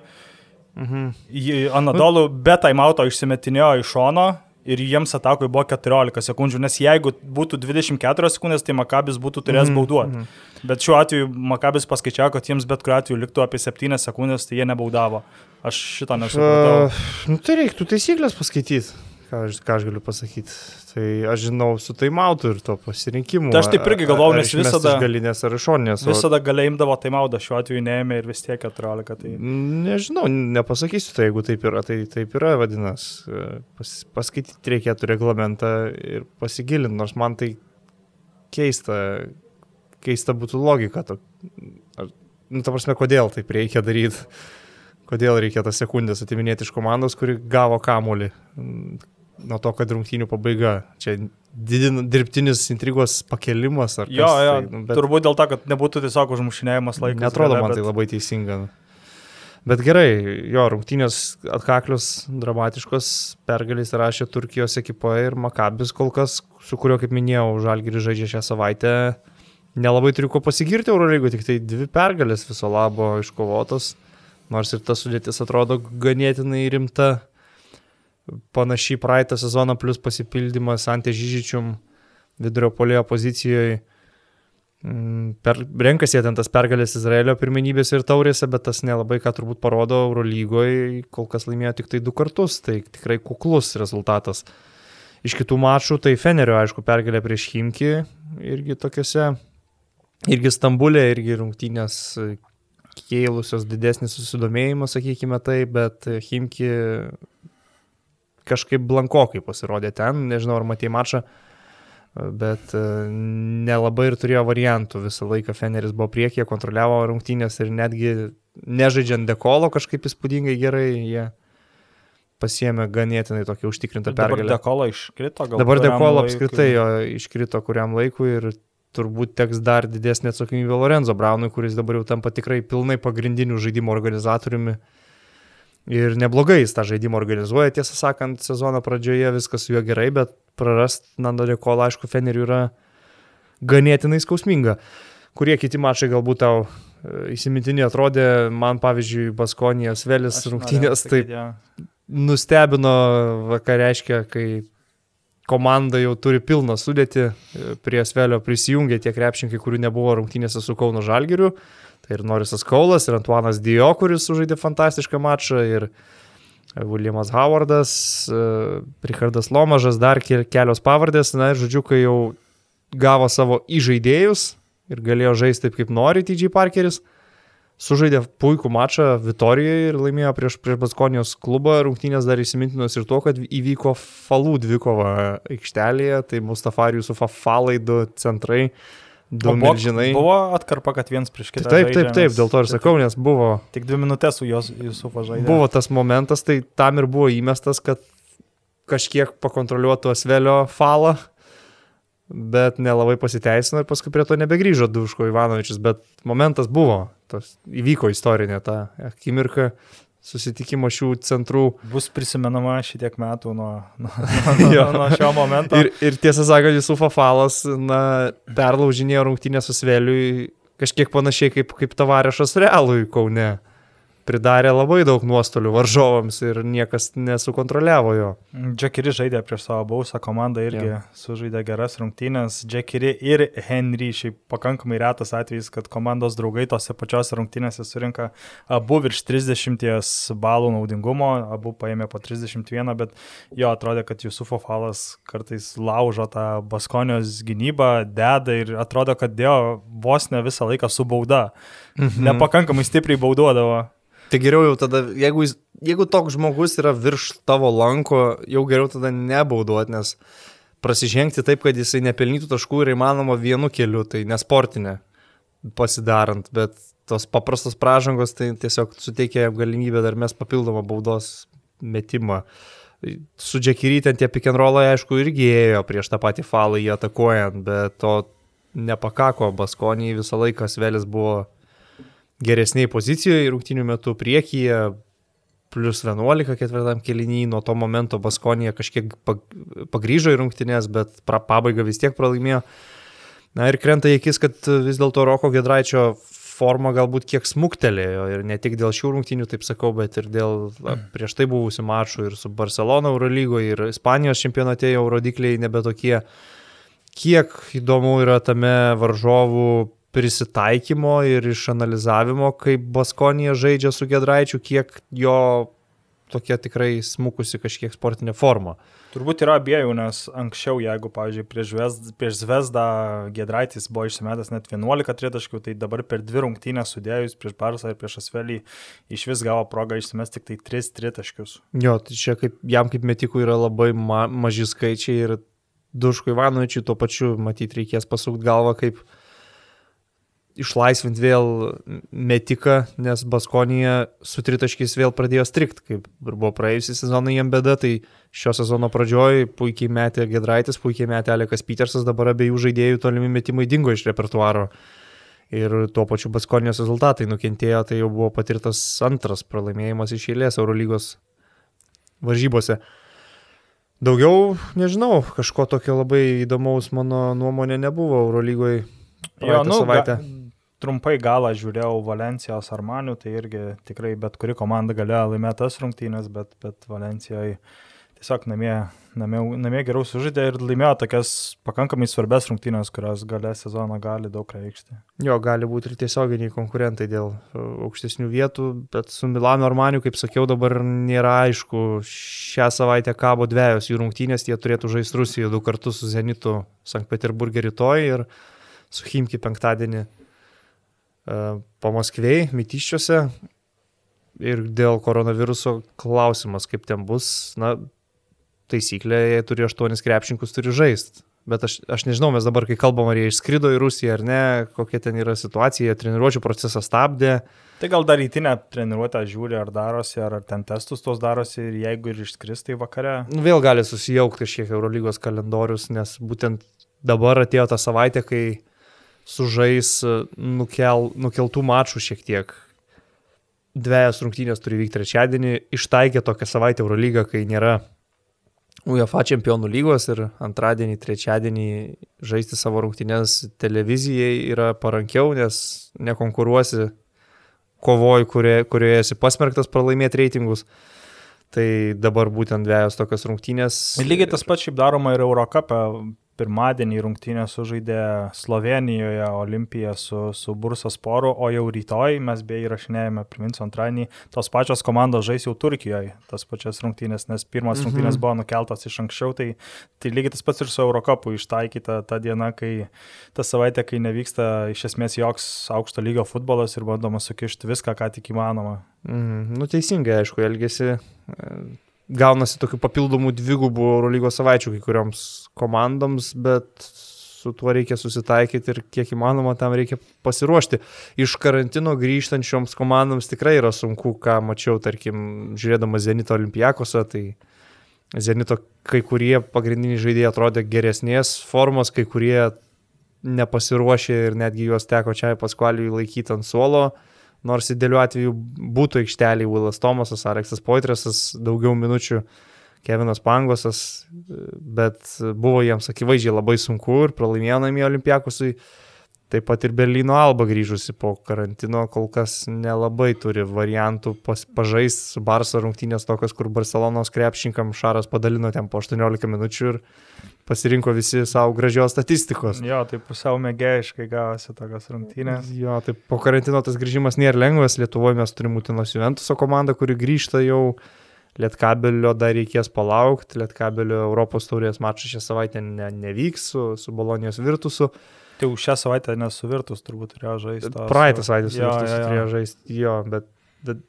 Mhm. Anadolų be taimauto išsimetinėjo iš šono ir jiems atakui buvo 14 sekundžių, nes jeigu būtų 24 sekundės, tai Makabis būtų turėjęs mhm. bauduoti. Mhm. Bet šiuo atveju Makabis paskaičiavo, kad jiems bet kuriuo atveju liktų apie 7 sekundės, tai jie nebaudavo. Aš šitą nesupratau. Uh, nu, tai reiktų taisyklės paskaityti. Ką aš, ką aš galiu pasakyti? Tai aš žinau su taimautu ir to pasirinkimu. Tai aš taip irgi galvojau, nes visada... Galinės ar išorinės. Visada galėjimdavo taimaudą, šiuo atveju neėmė ir vis tiek 14. Tai... Nežinau, nepasakysiu tai, jeigu taip yra, tai taip yra, vadinasi. Pas, paskaityti reikėtų reglamentą ir pasigilinti, nors man tai keista, keista būtų logika. To, ar, nu, ta prasme, kodėl taip reikia daryti. Kodėl reikia tas sekundės atiminėti iš komandos, kuri gavo kamolį nuo to, kad rungtynių pabaiga. Čia didin, dirbtinis intrigos pakelimas ar jo, kas. Jo, tai, nu, bet... turbūt dėl to, kad nebūtų tiesiog užmušinėjimas laikas. Netrodo man bet... tai labai teisinga. Bet gerai, jo, rungtynės atkaklius, dramatiškos pergalės rašė Turkijos ekipa ir Makabis kol kas, su kuriuo, kaip minėjau, Žalgiri žaidžia šią savaitę. Nelabai turiu ko pasigirti Eurolygoje, tik tai dvi pergalės viso labo iškovotos, nors ir ta sudėtis atrodo ganėtinai rimta panašiai praeitą sezoną, plus pasipildymas Ante Žyžičium vidurio polėjo pozicijoje. Mm, per, renkasi jie ten tas pergalės Izraelio pirmenybės ir taurėse, bet tas nelabai ką turbūt parodo Eurolygoje, kol kas laimėjo tik tai du kartus, tai tikrai kuklus rezultatas. Iš kitų mačų, tai Fenerio, aišku, pergalė prieš Himki, irgi tokiuose, irgi Stambulė, irgi rungtynės kėlusios didesnį susidomėjimą, sakykime tai, bet Himki kažkaip blankokai pasirodė ten, nežinau ar matėjai mačą, bet e, nelabai ir turėjo variantų. Visą laiką Feneris buvo priekyje, kontroliavo rungtynės ir netgi nežaidžiant dekolo kažkaip įspūdingai gerai jie pasiemė ganėtinai tokį užtikrintą pergalę. Dabar dekolo iškrito, gal. Dabar dekolo apskritai jo iškrito kuriam laikui ir turbūt teks dar didesnė atsakomybė Lorenzo Braunui, kuris dabar jau tampa tikrai pilnai pagrindiniu žaidimo organizatoriumi. Uh, Ir neblogai jis tą žaidimą organizuoja, tiesą sakant, sezono pradžioje viskas su juo gerai, bet prarast Nando Dekola, aišku, Feneriui yra ganėtinai skausminga. Kurie kiti mačai galbūt tau e, įsimintinį atrodė, man pavyzdžiui, Baskonijos Vėlis rungtynės taip ja. nustebino, ką reiškia, kai komanda jau turi pilną sudėti, prie Svelio prisijungė tie krepšininkai, kurių nebuvo rungtynėse su Kauno Žalgiriu. Tai ir Norisas Kaulas, ir Antuanas Dio, kuris sužaidė fantastišką mačą, ir Williamas Howardas, Richardas Lomažas, dar kelios pavardės. Na žodžiu, kai jau gavo savo įžaidėjus ir galėjo žaisti taip, kaip nori TG Parkeris, sužaidė puikų mačą Vitorijoje ir laimėjo prieš, prieš Baskonijos klubą. Rungtynės dar įsimintinos ir to, kad įvyko falų dvikova aikštelėje, tai Mustafarijus su Fafalai du centrai. Du O buvo, milžinai. buvo atkarpa, kad viens prieš kitą. Taip, taip, taip, dėl to ir sakau, nes buvo, Tik dvi minutės su jos Jusufo žaidė. buvo tas momentas, tai tam ir buvo įmestas, kad kažkiek pakontroliuotų Asvelio falą, bet nelabai pasiteisino ir paskui prie to nebegrįžo Duško Ivanovičius, bet momentas buvo, tas įvyko istorinė ta akimirka susitikimo šių centrų. Bus prisimenama šitiek metų nuo, nuo, Jo. nuo, nuo šio momento. Ir, ir tiesą sakant, Jusufo falas, na, perlaužinėjo rungtynę su Sveliui kažkiek panašiai kaip, kaip tavarešas Realui Kaune. Pridarė labai daug nuostolių varžovams ir niekas nesukontroliavo jo. Džekiri žaidė prieš savo bausą komandą irgi yeah. sužaidė geras rungtynės. Džekiri ir Henry šiaip pakankamai retas atvejis, kad komandos draugai tose pačiose rungtynėse surinka abu virš 30 balų naudingumo, abu paėmė po 31, bet jo atrodė, kad Jusufo falas kartais laužo tą Baskonijos gynybą, deda ir atrodo, kad dėjo vos ne visą laiką su bauda. Mhm. Nepakankamai stipriai bauduodavo. Tai geriau jau tada, jeigu, jis, jeigu toks žmogus yra virš tavo lanko, jau geriau tada nebauduot, nes prasižengti taip, kad jisai nepelnytų taškų yra įmanoma vienu keliu, tai nesportinė pasidarant, bet tos paprastos pražangos tai tiesiog suteikia galimybę dar mes papildomą baudos metimą. Su Džekirytė tie rollai, aišku, irgi ėjo prieš tą patį falą jį atakuojant, bet to nepakako, Baskonijai visą laiką Svelis buvo geresniai pozicijoje rungtinių metų priekyje, plus 11 ketvirtam keliniui, nuo to momento Baskonija kažkiek pag- pagryžo į rungtinės, bet pra, pabaigą vis tiek pralaimėjo. Na ir krenta į akis, kad vis dėlto Roko Gedraičio forma galbūt kiek smuktelėjo ir ne tik dėl šių rungtynių, taip sakau, bet ir dėl na, prieš tai buvusių mačų ir su Barcelona Eurolygoje ir Ispanijos čempionate jau rodikliai nebe tokie. Kiek įdomu yra tame varžovų prisitaikymo ir išanalizavimo, kaip Baskonija žaidžia su Gedraičiu, kiek jo tokia tikrai smukusi kažkiek sportinė forma. Turbūt yra abiejų, nes anksčiau, jeigu, pavyzdžiui, prieš, Zvezd, prieš Zvezdą Gedraitis buvo išsimetęs net 11 tritaškių, tai dabar per dvi rungtynės sudėjus prieš Barsą ir prieš Asvelį iš vis gavo progą išsimesti tik tai 3 tritaškius. Jo, tai čia kaip, jam kaip metikų yra labai ma maži skaičiai ir Duško Ivanovičiui tuo pačiu matyti reikės pasukti galvą, kaip išlaisvinti vėl metiką, nes Baskonija su tritaškiais vėl pradėjo strikt, kaip ir buvo praėjusią sezoną jiem bėda, tai šio sezono pradžioj puikiai metė Gedraitis, puikiai metė Alekas Petersas, dabar abiejų žaidėjų tolimi metimai dingo iš repertuaro. Ir tuo pačiu Baskonijos rezultatai nukentėjo, tai jau buvo patirtas antras pralaimėjimas iš eilės Eurolygos varžybose. Daugiau, nežinau, kažko tokio labai įdomaus mano nuomonė nebuvo Eurolygoje. Jo, nu, savaitę. ga, trumpai galą žiūrėjau Valencijos Armanių, tai irgi tikrai bet kuri komanda galėjo laimėti tas rungtynės, bet, bet Valencijoje tiesiog namie, namie, namie geriau sužaidė ir laimėjo tokias pakankamai svarbės rungtynės, kurios gale sezono gali daug reikšti. Jo, gali būti ir tiesioginiai konkurentai dėl e, aukštesnių vietų, bet su Milano Armaniu, kaip sakiau, dabar nėra aišku. Šią savaitę kabo dviejos jų rungtynės, jie turėtų žaisti Rusijoje du kartus su Zenitu Sankt Peterburgė rytoj ir su Himki penktadienį e, po Maskvėjai, Mytiščiuose. Ir dėl koronaviruso klausimas, kaip ten bus, na, taisyklė, jie turi aštuonis krepšininkus, turi žaisti. Bet aš, aš nežinau, mes dabar, kai kalbam, ar jie išskrido į Rusiją ar ne, kokia ten yra situacija, treniruočio procesą stabdė. Tai gal dar rytinę treniruotę žiūri, ar darosi, ar, ar ten testus tos darosi ir jeigu ir išskris, tai vakare. Nu, Vėl gali susijaukti kažkiek Eurolygos kalendorius, nes būtent dabar atėjo ta savaitė, kai sužais e, nukel, nukeltų mačų šiek tiek. Dviejas rungtynės turi vykti trečiadienį, ištaikė tokią savaitę Eurolygą, kai nėra UEFA čempionų lygos ir antradienį, trečiadienį žaisti savo rungtynės televizijai yra parankiau, nes nekonkuruosi kovoji, kurioje, kurioje esi pasmerktas pralaimėti reitingus. Tai dabar būtent dviejos tokios rungtynės. Lygiai tas pats šiaip daroma ir Eurocapė pirmadienį rungtynę sužaidė Slovenijoje Olimpija su, su Bursas Poru, o jau rytoj mes beje įrašinėjame, priminsiu antradienį, tos pačios komandos žais jau Turkijoje, tas pačias rungtynės, nes pirmas mhm. rungtynės buvo nukeltas iš anksčiau, tai, tai lygiai tas pats ir su Eurocapu ištaikyta ta diena, kai ta savaitė, kai nevyksta iš esmės joks aukšto lygio futbolas ir bandoma sukišti viską, ką tik įmanoma. Mhm. Nu teisingai, aišku, elgesi gaunasi tokių papildomų dvigubų Eurolygos savaičių kai kurioms komandoms, bet su tuo reikia susitaikyti ir kiek įmanoma tam reikia pasiruošti. Iš karantino grįžtančioms komandoms tikrai yra sunku, ką mačiau, tarkim, žiūrėdama Zenito olimpijakose, tai Zenito kai kurie pagrindiniai žaidėjai atrodė geresnės formos, kai kurie nepasiruošė ir netgi juos teko čia paskvaliui laikyti ant suolo. Uh, nors idealiu atveju būtų aikštelį Willas Tomasas, Aleksas Poitresas, daugiau minučių Kevinas Pangosas, bet buvo jiems akivaizdžiai labai sunku ir pralaimėjo namie Olimpiakusui. Taip pat ir Berlyno Alba grįžusi po karantino kol kas nelabai turi variantų pas, pažais su Barso rungtynės tokios, kur Barcelonos krepšinkam Šaras padalino ten po 18 minučių ir pasirinko visi savo gražios statistikos. Jo, tai pusiau mėgėjiškai gavosi tokios rungtynės. Jo, tai po karantino tas grįžimas nėra lengvas, Lietuvoje mes turime Utinos Juventuso komandą, kuri grįžta jau. Lietkabelio dar reikės palaukti, Lietkabelio Europos taurės mačas šią savaitę ne, nevyks su, su Bolonijos Virtusu. Tai už šią savaitę nesuvirtus turbūt turėjo žaisti. Praeitą savaitę suvirtus turėjo žaisti, jo, bet, bet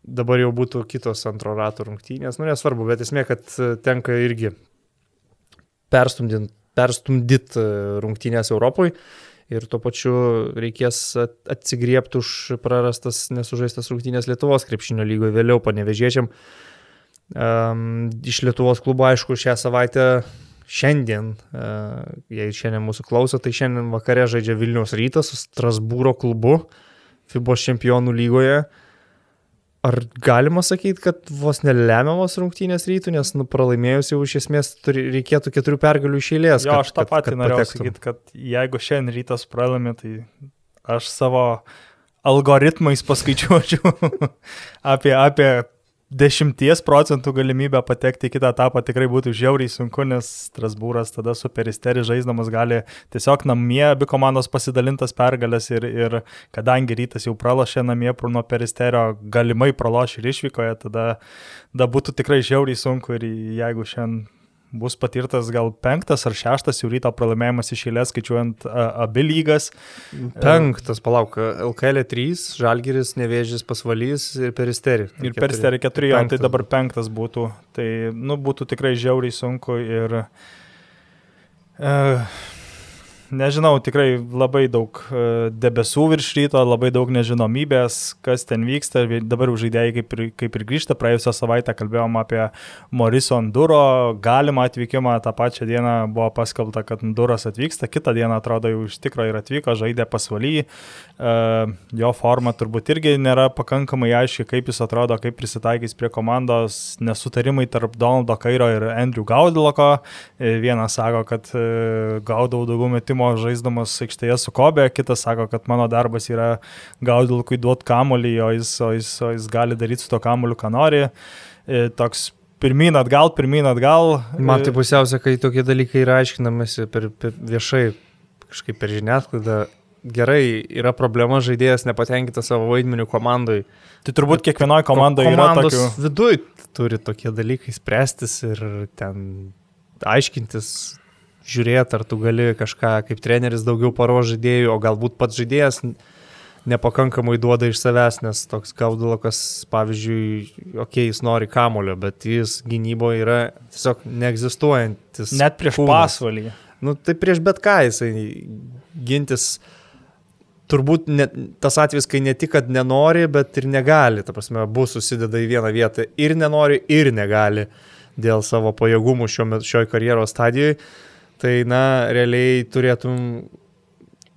dabar jau būtų kitos antro rato rungtynės, nu nesvarbu, bet esmė, kad tenka irgi perstumdyt e, rungtynės Europoje ir tuo pačiu reikės atsigriepti už prarastas nesužaistas rungtynės Lietuvos krepšinio lygoje vėliau panevežėčiam. Um, iš Lietuvos klubo, aišku, šią savaitę šiandien, uh, jei šiandien mūsų klauso, tai šiandien vakare žaidžia Vilnius rytas su Strasbūro klubu FIBOS čempionų lygoje. Uh, Ar galima sakyti, kad vos nelemiamos rungtynės rytų, nes nu, pralaimėjus jau iš esmės turi, reikėtų keturių pergalių iš eilės. Jo, kad, aš tą kad, patį kad norėjau sakyti, kad jeigu šiandien rytas pralaimė, tai aš savo algoritmais paskaičiuočiau apie, apie 10 procentų galimybę patekti į kitą etapą tikrai būtų žiauriai sunku, nes Strasbūras tada su Peristeri žaisdamas gali tiesiog namie abi komandos pasidalintas pergalės ir, ir kadangi rytas jau pralošė namie nuo Peristerio, galimai praloš ir išvykoje, tada, tada būtų tikrai žiauriai sunku ir jeigu šiandien bus patirtas gal penktas ar šeštas jau ryto pralaimėjimas iš eilės, skaičiuojant abi lygas. Penktas, palauk, LKL 3, Žalgiris, Nevėžis, Pasvalys ir Peristeri. Ir Peristeri 4, jo, tai dabar penktas būtų. Tai, nu, būtų tikrai žiauriai sunku ir... Uh, nežinau, tikrai labai daug e, debesų virš ryto, labai daug nežinomybės, kas ten vyksta. Dabar žaidėjai kaip ir, kaip ir grįžta. Praėjusią savaitę kalbėjom apie Morison Duro galimą atvykimą. Ta pačią dieną buvo paskelbta, kad Duras atvyksta. Kitą dieną atrodo jau iš tikrųjų ir atvyko, žaidė pasvaly. E, jo forma turbūt irgi nėra pakankamai aiški, kaip jis atrodo, kaip prisitaikys prie komandos. Nesutarimai tarp Donaldo Kairo ir Andrew Gaudiloko. E, vienas sako, kad gaudau daugiau metimų žaidimo žaisdamas aikštėje su Kobe, kitas sako, kad mano darbas yra gaudilkui duoti kamolį, o jis, o, jis, o jis gali daryti su to kamoliu, ką nori. E, toks pirmin atgal, pirmin atgal. Man tai pusiausia, kai tokie dalykai yra aiškinamasi per, per viešai, kažkaip per žiniasklaidą. Gerai, yra problema, žaidėjas nepatenkinta savo vaidmeniu komandai. Tai turbūt kiekvienoje komandoje yra tokių. Viduj turi tokie dalykai spręstis ir ten aiškintis, žiūrėti, ar tu gali kažką kaip treneris daugiau paro žaidėjų, o galbūt pats žaidėjas nepakankamai duoda iš savęs, nes toks Gaudulokas, pavyzdžiui, okei, jis nori kamulio, bet jis gynyboje yra tiesiog neegzistuojantis. Net prieš kūnas. pasvalį. Nu, tai prieš bet ką jisai gintis. Turbūt ne, tas atvejis, kai ne tik, kad nenori, bet ir negali. Ta prasme, bus susideda į vieną vietą ir nenori, ir negali dėl savo pajėgumų šio, šioje karjeros stadijoje. Tai, na, realiai turėtum,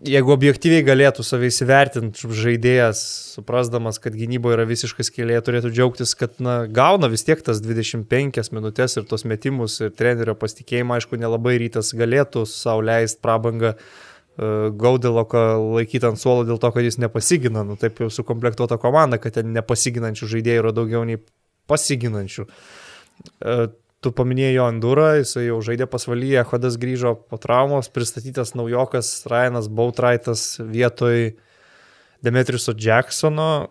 jeigu objektyviai galėtų savai įsivertinti žaidėjas, suprasdamas, kad gynyboje yra visiškas kėlė, turėtų džiaugtis, kad, na, gauna vis tiek tas 25 minutės ir tos metimus ir trenerio pasitikėjimą, aišku, nelabai rytas galėtų sauliaisti prabangą. E, Gaudiloką laikyti ant suolo dėl to, kad jis nepasigina, nu taip jau sukomplektuota komanda, kad ten nepasiginančių žaidėjų yra daugiau nei pasiginančių. Tu paminėjai jo Andurą, jisai jau žaidė pasvalyje, Hodas grįžo po traumos, pristatytas naujokas Ryanas Bautraitas vietoj Demetriuso Jacksono.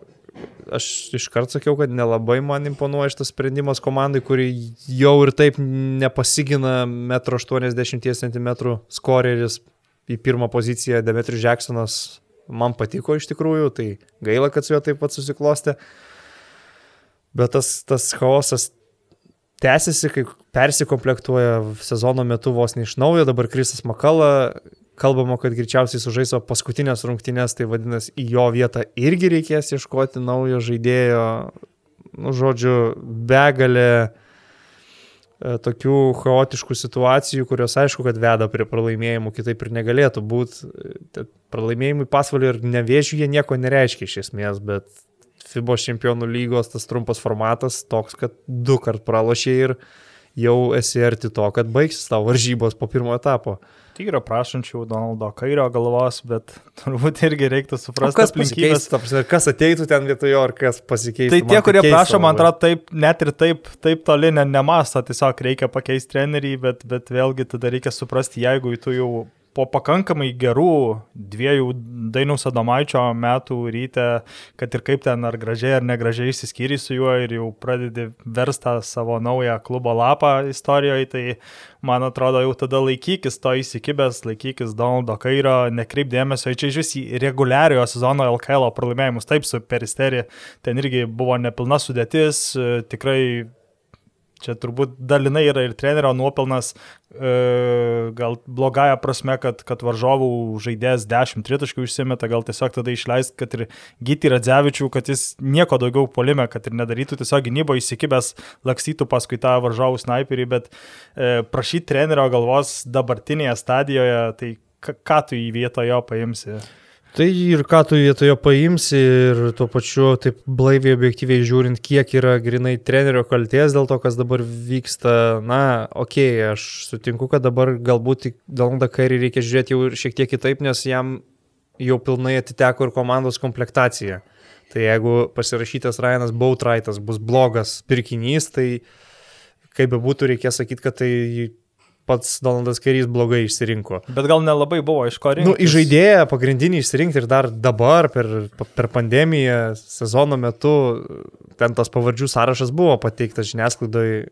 Aš iškart sakiau, kad nelabai man imponuoja šitas sprendimas komandai, kuri jau ir taip nepasigina 1,80 cm skoreris į pirmą poziciją. Demetrius Jacksonas man patiko iš tikrųjų, tai gaila, kad su juo taip pat susiklostė. Bet tas, tas chaosas tęsiasi, kai persikomplektuoja sezono metu vos ne iš naujo, dabar Krisas Makala, kalbama, kad greičiausiai sužais paskutinės rungtynės, tai vadinasi, į jo vietą irgi reikės ieškoti naujo žaidėjo, nu, žodžiu, begalė e, tokių chaotiškų situacijų, kurios aišku, kad veda prie pralaimėjimų, kitaip ir negalėtų būti. Pralaimėjimai pasvalio ir nevėžiu jie nieko nereiškia iš esmės, bet FIBO čempionų lygos tas trumpas formatas toks, kad du kart pralošiai ir jau esi arti to, kad baigsis tavo varžybos po pirmo etapo. Tai yra prašančių Donaldo kairio galvos, bet turbūt irgi reiktų suprasti, kas pasikeis, kas ateitų ten vietojo, ar kas pasikeis. Tai tie, kurie prašo, man atrodo, taip, net ir taip, taip toli ne, nemasto, tiesiog reikia pakeisti trenerį, bet, bet vėlgi tada reikia suprasti, jeigu tu jau po pakankamai gerų dviejų Dainiaus Adomaičio metų ryte, kad ir kaip ten ar gražiai ar negražiai įsiskyri su juo ir jau pradedi verstą savo naują klubo lapą istorijoje, tai man atrodo jau tada laikykis to įsikibęs, laikykis Donaldo Kairio, nekreip dėmesio čia iš vis į reguliariojo sezono LKL pralaimėjimus. Taip, su Peristeri ten irgi buvo nepilna sudėtis, tikrai Čia turbūt dalinai yra ir trenerio nuopelnas, e, gal blogąją prasme, kad, kad varžovų žaidėjas 10 tritaškių išsimeta, gal tiesiog tada išleist, kad ir Gyti Radzevičių, kad jis nieko daugiau polime, kad ir nedarytų tiesiog gynybo įsikibęs, lakstytų paskui tą varžovų sniperį, bet e, prašyti trenerio galvos dabartinėje stadijoje, tai ką tu į vietą jo paimsi? Tai ir ką tu vietoje paimsi ir tuo pačiu taip blaiviai objektyviai žiūrint, kiek yra grinai trenerio kalties dėl to, kas dabar vyksta. Na, okei, okay, aš sutinku, kad dabar galbūt Donaldą Kairį reikia žiūrėti jau šiek tiek kitaip, nes jam jau pilnai atiteko ir komandos komplektacija. Tai jeigu pasirašytas Ryanas Bautraitas bus blogas pirkinys, tai kaip be būtų, reikės sakyti, kad tai pats Donaldas Kairys blogai išsirinko. Bet gal nelabai buvo iš ko nu, rinktis. Nu, į žaidėją pagrindinį išsirinkti ir dar dabar, per, per pandemiją, sezono metu, ten tas pavardžių sąrašas buvo pateiktas žiniasklaidoje,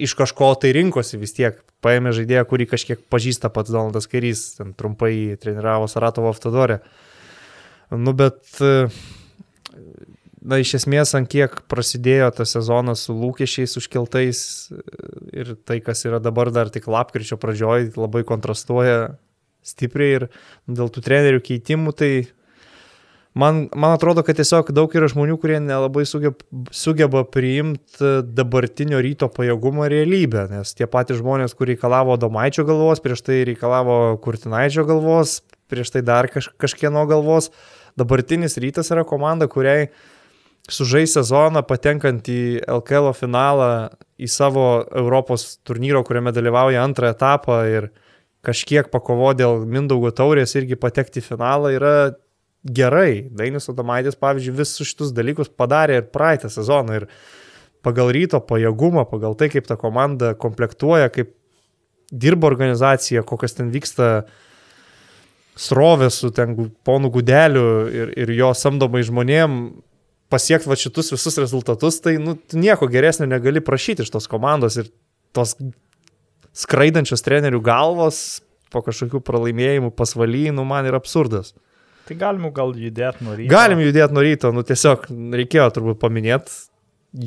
iš kažko tai rinkosi vis tiek. Paėmė žaidėją, kurį kažkiek pažįsta pats Donaldas Kairys, ten trumpai treniravo Saratovo Ftadorę. Nu, bet... Uh, na, iš esmės, ant kiek prasidėjo tas sezonas su lūkesčiais užkeltais ir tai, kas yra dabar dar tik lapkričio pradžioj, labai kontrastuoja stipriai ir dėl tų trenerių keitimų, tai man, man atrodo, kad tiesiog daug yra žmonių, kurie nelabai sugeba, sugeba priimti dabartinio ryto pajėgumo realybę, nes tie patys žmonės, kur reikalavo Domaičio galvos, prieš tai reikalavo Kurtinaičio galvos, prieš tai dar kaž, kažkieno galvos, dabartinis rytas yra komanda, kuriai sužais sezoną, patenkant į LKL finalą, į savo Europos turnyro, kuriame dalyvauja antrą etapą ir kažkiek pakovo dėl Mindaugo taurės irgi patekti į finalą yra gerai. Dainis Adomaitis, pavyzdžiui, visus šitus dalykus padarė ir praeitą sezoną ir pagal ryto pajėgumą, pagal tai, kaip ta komanda komplektuoja, kaip dirba organizacija, kokias ten vyksta srovės su ten ponu Gudeliu ir, ir jo samdomai žmonėm, pasiekti va šitus visus rezultatus, tai nu, nieko geresnio negali prašyti iš tos komandos ir tos skraidančios trenerių galvos po kažkokių pralaimėjimų pasvalynų man yra absurdas. Tai galim gal judėti nuo ryto. Galim judėti nuo ryto, nu tiesiog reikėjo turbūt paminėti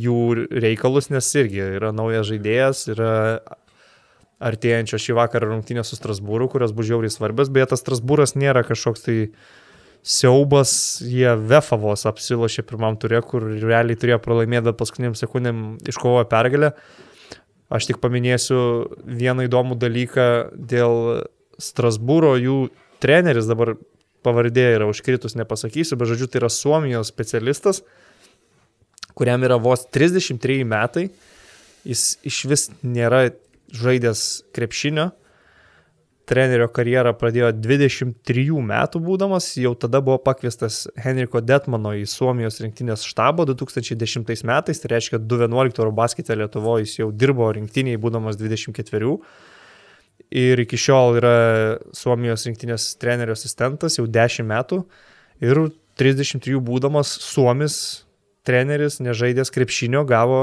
jų reikalus, nes irgi yra naujas žaidėjas, yra artėjančio šį vakarą rungtynės su Strasbūru, kurios bus žiauriai svarbios, beje, tas Strasbūras nėra kažkoks tai uh, siaubas, jie Vefavos apsilošė pirmam turė, kur realiai turėjo pralaimėti, bet paskutiniam sekundėm iškovojo pergalę. Aš tik paminėsiu vieną įdomų dalyką dėl Strasbūro, jų treneris dabar pavardė yra užkritus, nepasakysiu, bet žodžiu, tai yra Suomijos specialistas, kuriam yra vos 33 metai, jis iš vis nėra žaidęs krepšinio, trenerio karjerą pradėjo 23 metų būdamas, jau tada buvo pakviestas Henriko Detmano į Suomijos rinktinės štabą 2010 metais, tai reiškia 2.11 Eurobasketė Lietuvoje jis jau dirbo rinktiniai būdamas 24 ir iki šiol yra Suomijos rinktinės trenerio asistentas jau 10 metų ir 33 būdamas Suomis treneris, nežaidęs krepšinio, gavo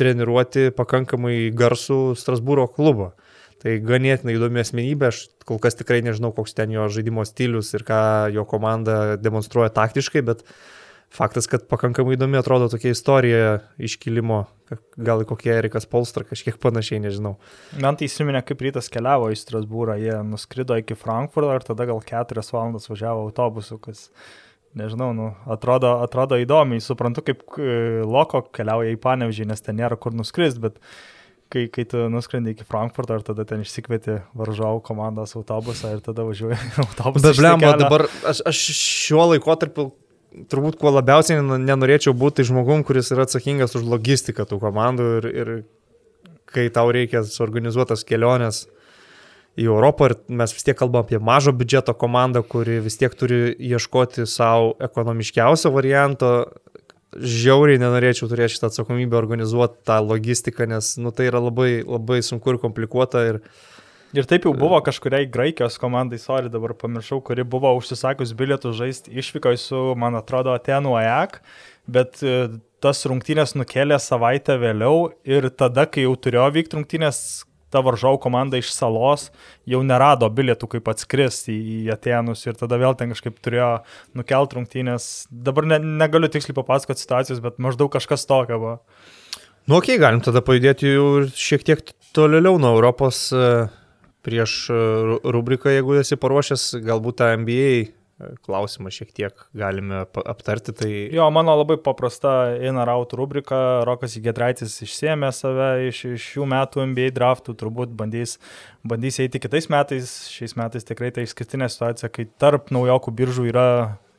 treniruoti pakankamai garsų Strasbūro klubą. Tai ganėtinai įdomi asmenybė, aš kol kas tikrai nežinau, koks ten jo žaidimo stilius ir ką jo komanda demonstruoja taktiškai, bet faktas, kad pakankamai įdomi atrodo tokia istorija iškilimo, gal kokie Erikas Polstra, kažkiek panašiai, nežinau. Man tai įsiminė, kaip rytas keliavo į Strasbūrą, jie nuskrido iki Frankfurto ir tada gal keturias valandas važiavo autobusu, kas, nežinau, nu, atrodo, atrodo įdomiai, suprantu, kaip e, Loko keliauja į Panevežį, nes ten nėra kur nuskristi, bet kai, kai tu nuskrendi iki Frankfurto ir tada ten išsikvieti varžovų komandos autobusą ir tada važiuoji autobusą. Bet blemba, dabar aš, aš šiuo laikotarpiu turbūt kuo labiausiai nenorėčiau būti žmogum, kuris yra atsakingas už logistiką tų komandų ir, ir kai tau reikia suorganizuotas keliones į Europą ir mes vis tiek kalbam apie mažo biudžeto komandą, kuri vis tiek turi ieškoti savo ekonomiškiausio varianto, žiauriai nenorėčiau turėti šitą atsakomybę organizuoti tą logistiką, nes nu, tai yra labai, labai sunku ir komplikuota. Ir, Ir taip jau buvo kažkuriai Graikijos komandai, sorry, dabar pamiršau, kuri buvo užsisakius bilietų žaisti išvykoje su, man atrodo, Atenu AEK, bet e, tas rungtynės nukėlė savaitę vėliau ir tada, kai jau turėjo vykti rungtynės, ta varžovų komanda iš salos jau nerado bilietų, kaip atskristi į, į Atenus ir tada vėl ten kažkaip turėjo nukelt rungtynės. Dabar ne, negaliu tiksliai papasakoti situacijos, bet maždaug kažkas tokio buvo. Nu, okay, galim tada pajudėti jau šiek tiek toliau nuo Europos e, prieš e, rubriką, jeigu esi paruošęs, galbūt tą NBA klausimą šiek tiek galime aptarti. Tai... Jo, mano labai paprasta in ar out rubrika. Rokas Gedraitis išsėmė save iš šių metų NBA draftų, turbūt bandys, bandys eiti kitais metais. Šiais metais tikrai tai išskirtinė situacija, kai tarp naujokų biržų yra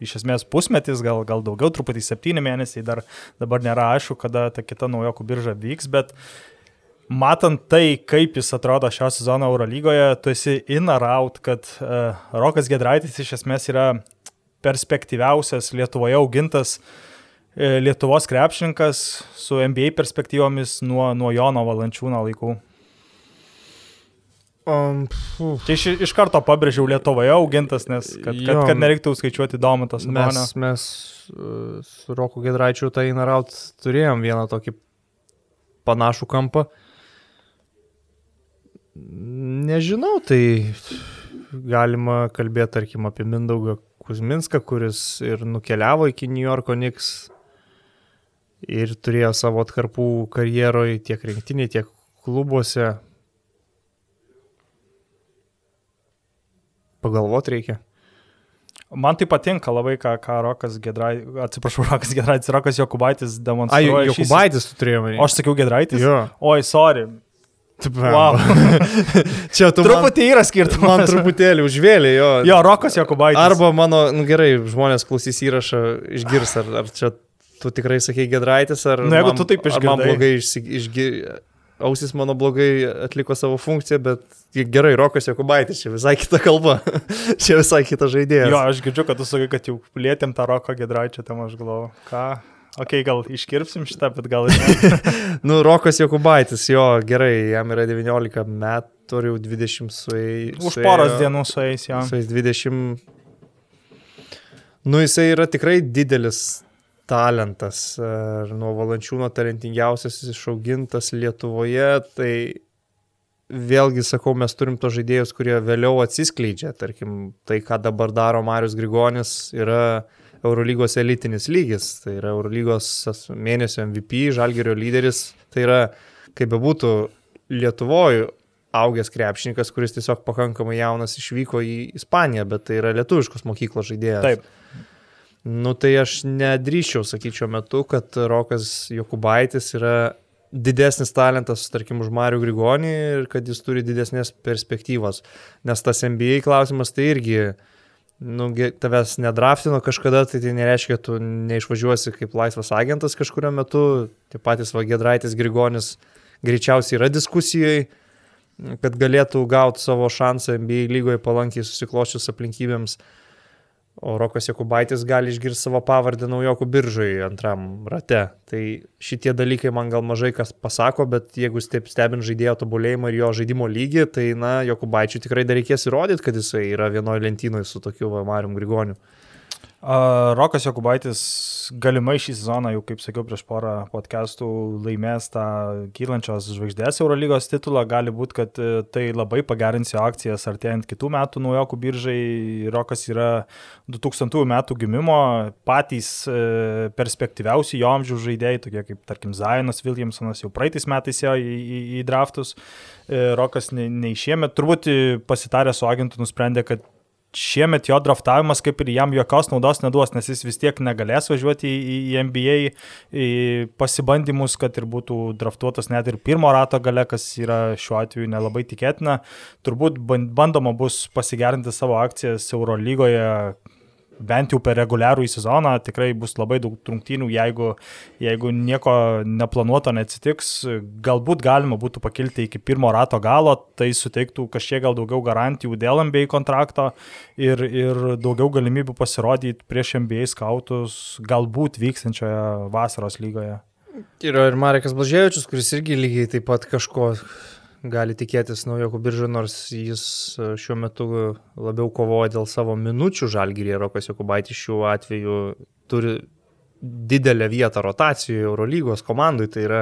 iš esmės pusmetis, gal, gal daugiau, truputį septyni mėnesiai, dar dabar nėra aišku, kada ta kita naujokų birža vyks, bet matant tai, kaip jis atrodo šio sezono Eurolygoje, tu esi in ar out, kad uh, Rokas Gedraitis iš esmės yra perspektyviausias Lietuvoje augintas uh, Lietuvos krepšininkas su NBA perspektyvomis nuo, nuo Jono Valančiūno laikų. Um, Čia iš, iš karto pabrėžiau Lietuvoje augintas, nes kad, kad, kad nereiktų skaičiuoti domitas. Mes, mes uh, su Roku Gedraičiu tai Inaraut turėjom vieną tokį panašų kampą. Uh, Nežinau, tai galima kalbėti, tarkim, apie Mindaugą Kuzminską, kuris ir nukeliavo iki New Yorko Knicks ir turėjo savo atkarpų karjeroje tiek rinktinėje, tiek klubuose. Pagalvoti reikia. Man tai patinka labai, ką, ką Rokas Gedraitis, atsiprašau, Rokas Gedraitis, Rokas Jokubaitis demonstruoja. Ai, Jokubaitis tu turėjai. O aš sakiau Gedraitis? Jo. Oi, sorry. Wow. Čia tu. Truputį yra skirtumas. Man truputėlį užvėlė jo. Jo, Rokas Jokubaitis. Arba mano, nu gerai, žmonės klausys įrašą, išgirs, ar, ar čia tu tikrai sakai Gedraitis, ar... Na, jeigu man, tu taip išgirdai. Man blogai išgirs. Ausis mano blogai atliko savo funkciją, bet gerai, Rokas Jokubaitis, čia visai kita kalba, čia visai kita žaidėjas. Jo, aš girdžiu, kad tu sakai, kad jau lėtėm tą Roko Gedraičio, tam aš galvoju, ką, Ok, gal iškirpsim šitą, bet gal ir nu, Rokas Jokubaitis, jo, gerai, jam yra 19 metų, jau 20 su jais. Už poros dienų su jais, jo. Su jais 20. Nu, jisai yra tikrai didelis talentas. Nuo valančiūno talentingiausias išaugintas Lietuvoje, tai vėlgi sakau, mes turim to žaidėjus, kurie vėliau atsiskleidžia. Tarkim, tai, ką dabar daro Marius Grigonis, yra Eurolygos elitinis lygis, tai yra Eurolygos mėnesio MVP, žalgerio lyderis, tai yra, kaip bebūtų, Lietuvoje augęs krepšininkas, kuris tiesiog pakankamai jaunas išvyko į Ispaniją, bet tai yra lietuviškos mokyklos žaidėjas. Taip. Nu tai aš nedrįščiau, sakyčiau, metu, kad Rokas Jokubaitis yra didesnis talentas, tarkim, už Marių Grigonį ir kad jis turi didesnės perspektyvos. Nes tas NBA klausimas tai irgi uh, nu, tavęs nedraftino kažkada, tai tai nereiškia, tu neišvažiuosi kaip laisvas agentas kažkurio metu. Tie patys Vagedraitis Grigonis greičiausiai yra diskusijai. kad galėtų gauti savo šansą NBA lygoje palankiai susiklošius aplinkybėms. O Rokas Jokubaitis gali išgirsti savo pavardę naujokų biržai antram rate. Tai šitie dalykai man gal mažai kas pasako, bet jeigu stebint žaidėjo tobulėjimą ir jo žaidimo lygį, tai na, Jokubaičiui tikrai dar reikės įrodyti, kad jisai yra vienoje lentynoje su tokiu Marium Grigoniu. Rokas Jokubaitis galimai šį sezoną, jau kaip sakiau prieš porą podcastų, laimės tą kylančios žvaigždės Eurolygos titulą. Gali būti, kad e, tai labai pagerins jo akcijas artėjant kitų metų naujokų biržai. Rokas yra 2000 metų gimimo, patys e, perspektyviausi jo amžiaus žaidėjai, tokie kaip tarkim Zainas Williamsonas jau praeitais metais ėjo į, į, į draftus. E, Rokas neišėmė, turbūt pasitarė su agentu, nusprendė, kad šiemet jo draftavimas kaip ir jam jokios naudos neduos, nes jis vis tiek negalės važiuoti į, į NBA į pasibandymus, kad ir būtų draftuotas net ir pirmo rato gale, kas yra šiuo atveju nelabai tikėtina. Turbūt bandoma bus pasigerinti savo akcijas Eurolygoje, bent jau per reguliarų į sezoną tikrai bus labai daug trungtynių, jeigu, jeigu nieko neplanuoto neatsitiks, galbūt galima būtų pakilti iki pirmo rato galo, tai suteiktų kažkiek gal daugiau garantijų dėl MBA kontrakto ir, ir daugiau galimybių pasirodyti prieš MBA skautus galbūt vykstančioje vasaros lygoje. Yra ir Marekas Blažėvičius, kuris irgi lygiai taip pat kažko gali tikėtis naujokų biržų, nors jis e, šiuo metu labiau kovoja dėl savo minučių žalgyrėje. Rokas Jokubaitis šiuo atveju turi didelę vietą rotacijoje Eurolygos komandai, tai yra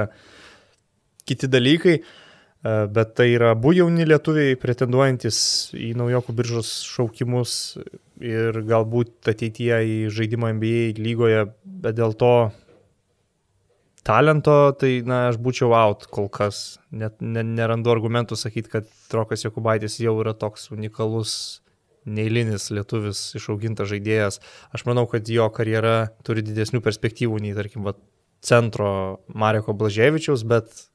kiti dalykai, e, bet tai yra abu jauni lietuviai pretenduojantis į naujokų biržos šaukimus ir galbūt ateityje į žaidimą NBA lygoje, bet dėl to talento, tai, na, aš būčiau out kol kas. Net ne, nerandu argumentų sakyti, kad Trokas Jokubaitis jau yra toks unikalus, neįlinis lietuvis, išaugintas žaidėjas. Aš manau, kad jo karjera turi didesnių perspektyvų nei, tarkim, va, centro Mareko Blaževičiaus, bet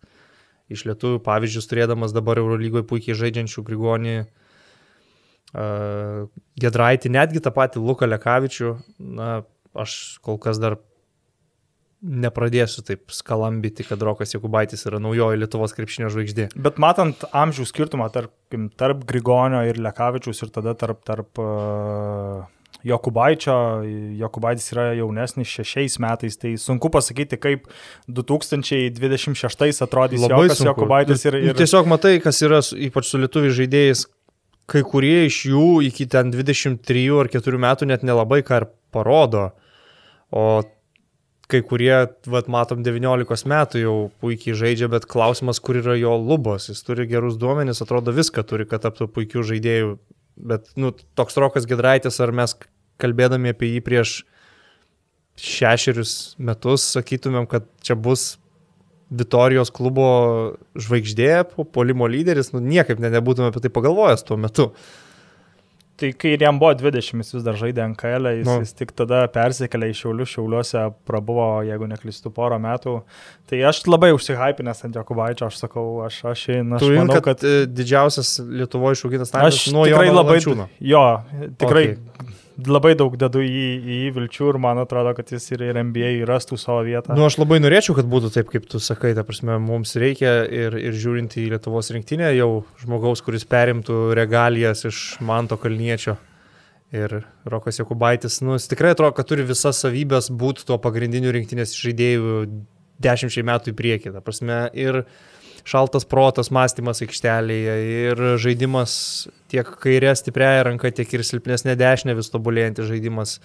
iš lietuvių pavyzdžius turėdamas dabar Eurolygoje puikiai žaidžiančių Grigonį, uh, Gedraitį, netgi tą patį Luką Lekavičių, na, aš kol kas dar nepradėsiu taip skalambyti, kad Rokas Jokubaitis yra naujoji Lietuvos krepšinio žvaigždė. Bet matant amžių skirtumą tarp, tarp Grigonio ir Lekavičius ir tada tarp, tarp uh, Jokubaičio, Jokubaitis yra jaunesnis šešiais metais, tai sunku pasakyti, kaip 2026 atrodys Labai Jokas Jokubaitis. Ir, nu, ir... Tiesiog matai, kas yra, ypač su lietuvių žaidėjais, kai kurie iš jų iki ten 23 ar 4 metų net nelabai ką ir parodo. O kai kurie, vat, matom, 19 metų jau puikiai žaidžia, bet klausimas, kur yra jo lubos. Jis turi gerus duomenis, atrodo viską turi, kad taptų puikių žaidėjų. Bet, nu, toks Rokas Gedraitis, ar mes kalbėdami apie jį prieš šešerius metus sakytumėm, kad čia bus Vitorijos klubo žvaigždė, polimo lyderis, nu, niekaip ne, nebūtume apie tai pagalvojęs tuo metu. Tai kai jam buvo 20, jis vis dar žaidė NKL, jis, nu. jis tik tada persikėlė į Šiaulius, Šiauliuose prabuvo, jeigu neklystu, porą metų. Tai aš labai užsihypinęs ant Jokubaičio, aš sakau, aš, aš, aš tu manau, kad, kad e, didžiausias Lietuvoje išaugintas talentas nuo jo. Tikrai labai, jo, tikrai. Okay labai daug dedu į, į vilčių ir man atrodo, kad jis ir, ir NBA rastų savo vietą. Nu, aš labai norėčiau, kad būtų taip, kaip tu sakai, ta prasme, mums reikia ir, ir žiūrint į Lietuvos rinktinę jau žmogaus, kuris perimtų regalijas iš Manto Kalniečio. Ir Rokas Jokubaitis, nu, jis tikrai atrodo, kad turi visas savybės būti tuo pagrindiniu rinktinės žaidėjų dešimčiai metų į priekį. Ta prasme, ir uh, šaltas protas, mąstymas aikštelėje ir žaidimas tiek kairė stipriaja ranka, tiek ir silpnesnė dešinė vis tobulėjantis žaidimas.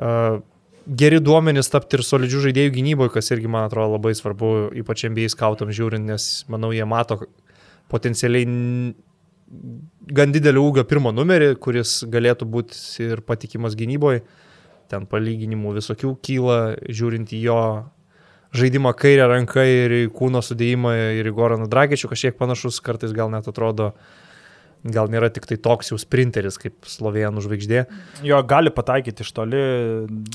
Uh, geri duomenys tapti ir solidžių žaidėjų gynyboje, kas irgi man atrodo labai svarbu, ypač NBA skautam žiūrint, nes manau jie mato potencialiai gan didelio ūgio pirmo numerį, kuris galėtų būti ir patikimas gynyboje. Ten palyginimų visokių kyla, žiūrint į jo žaidimą kairę ranką ir į kūno sudėjimą ir į Goraną Dragičių kažkiek panašus, kartais gal net atrodo, gal nėra tik tai toks jau sprinteris kaip Slovenų žvaigždė. Jo, gali pataikyti iš toli.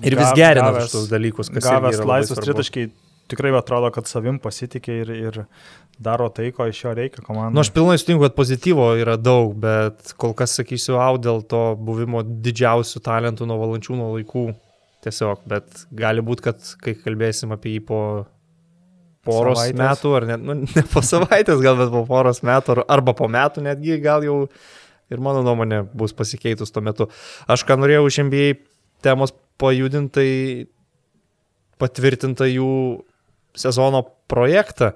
Ir vis gerina šitus dalykus, kas gavęs laisvas tritaškai. Tikrai atrodo, kad savim pasitikė ir, ir daro tai, ko iš jo reikia komandai. Na, nu, aš pilnai sutinku, kad pozityvo yra daug, bet kol kas sakysiu, au dėl to buvimo didžiausių talentų nuo valančių nuo laikų tiesiog, bet gali būti, kad kai kalbėsim apie jį po poros Savaitės. metų, ar net, nu, ne po savaitės, gal bet po poros metų, ar, arba po metų netgi, gal jau ir mano nuomonė bus pasikeitus tuo metu. Aš ką norėjau iš NBA temos pajudintai patvirtinta jų sezono projektą.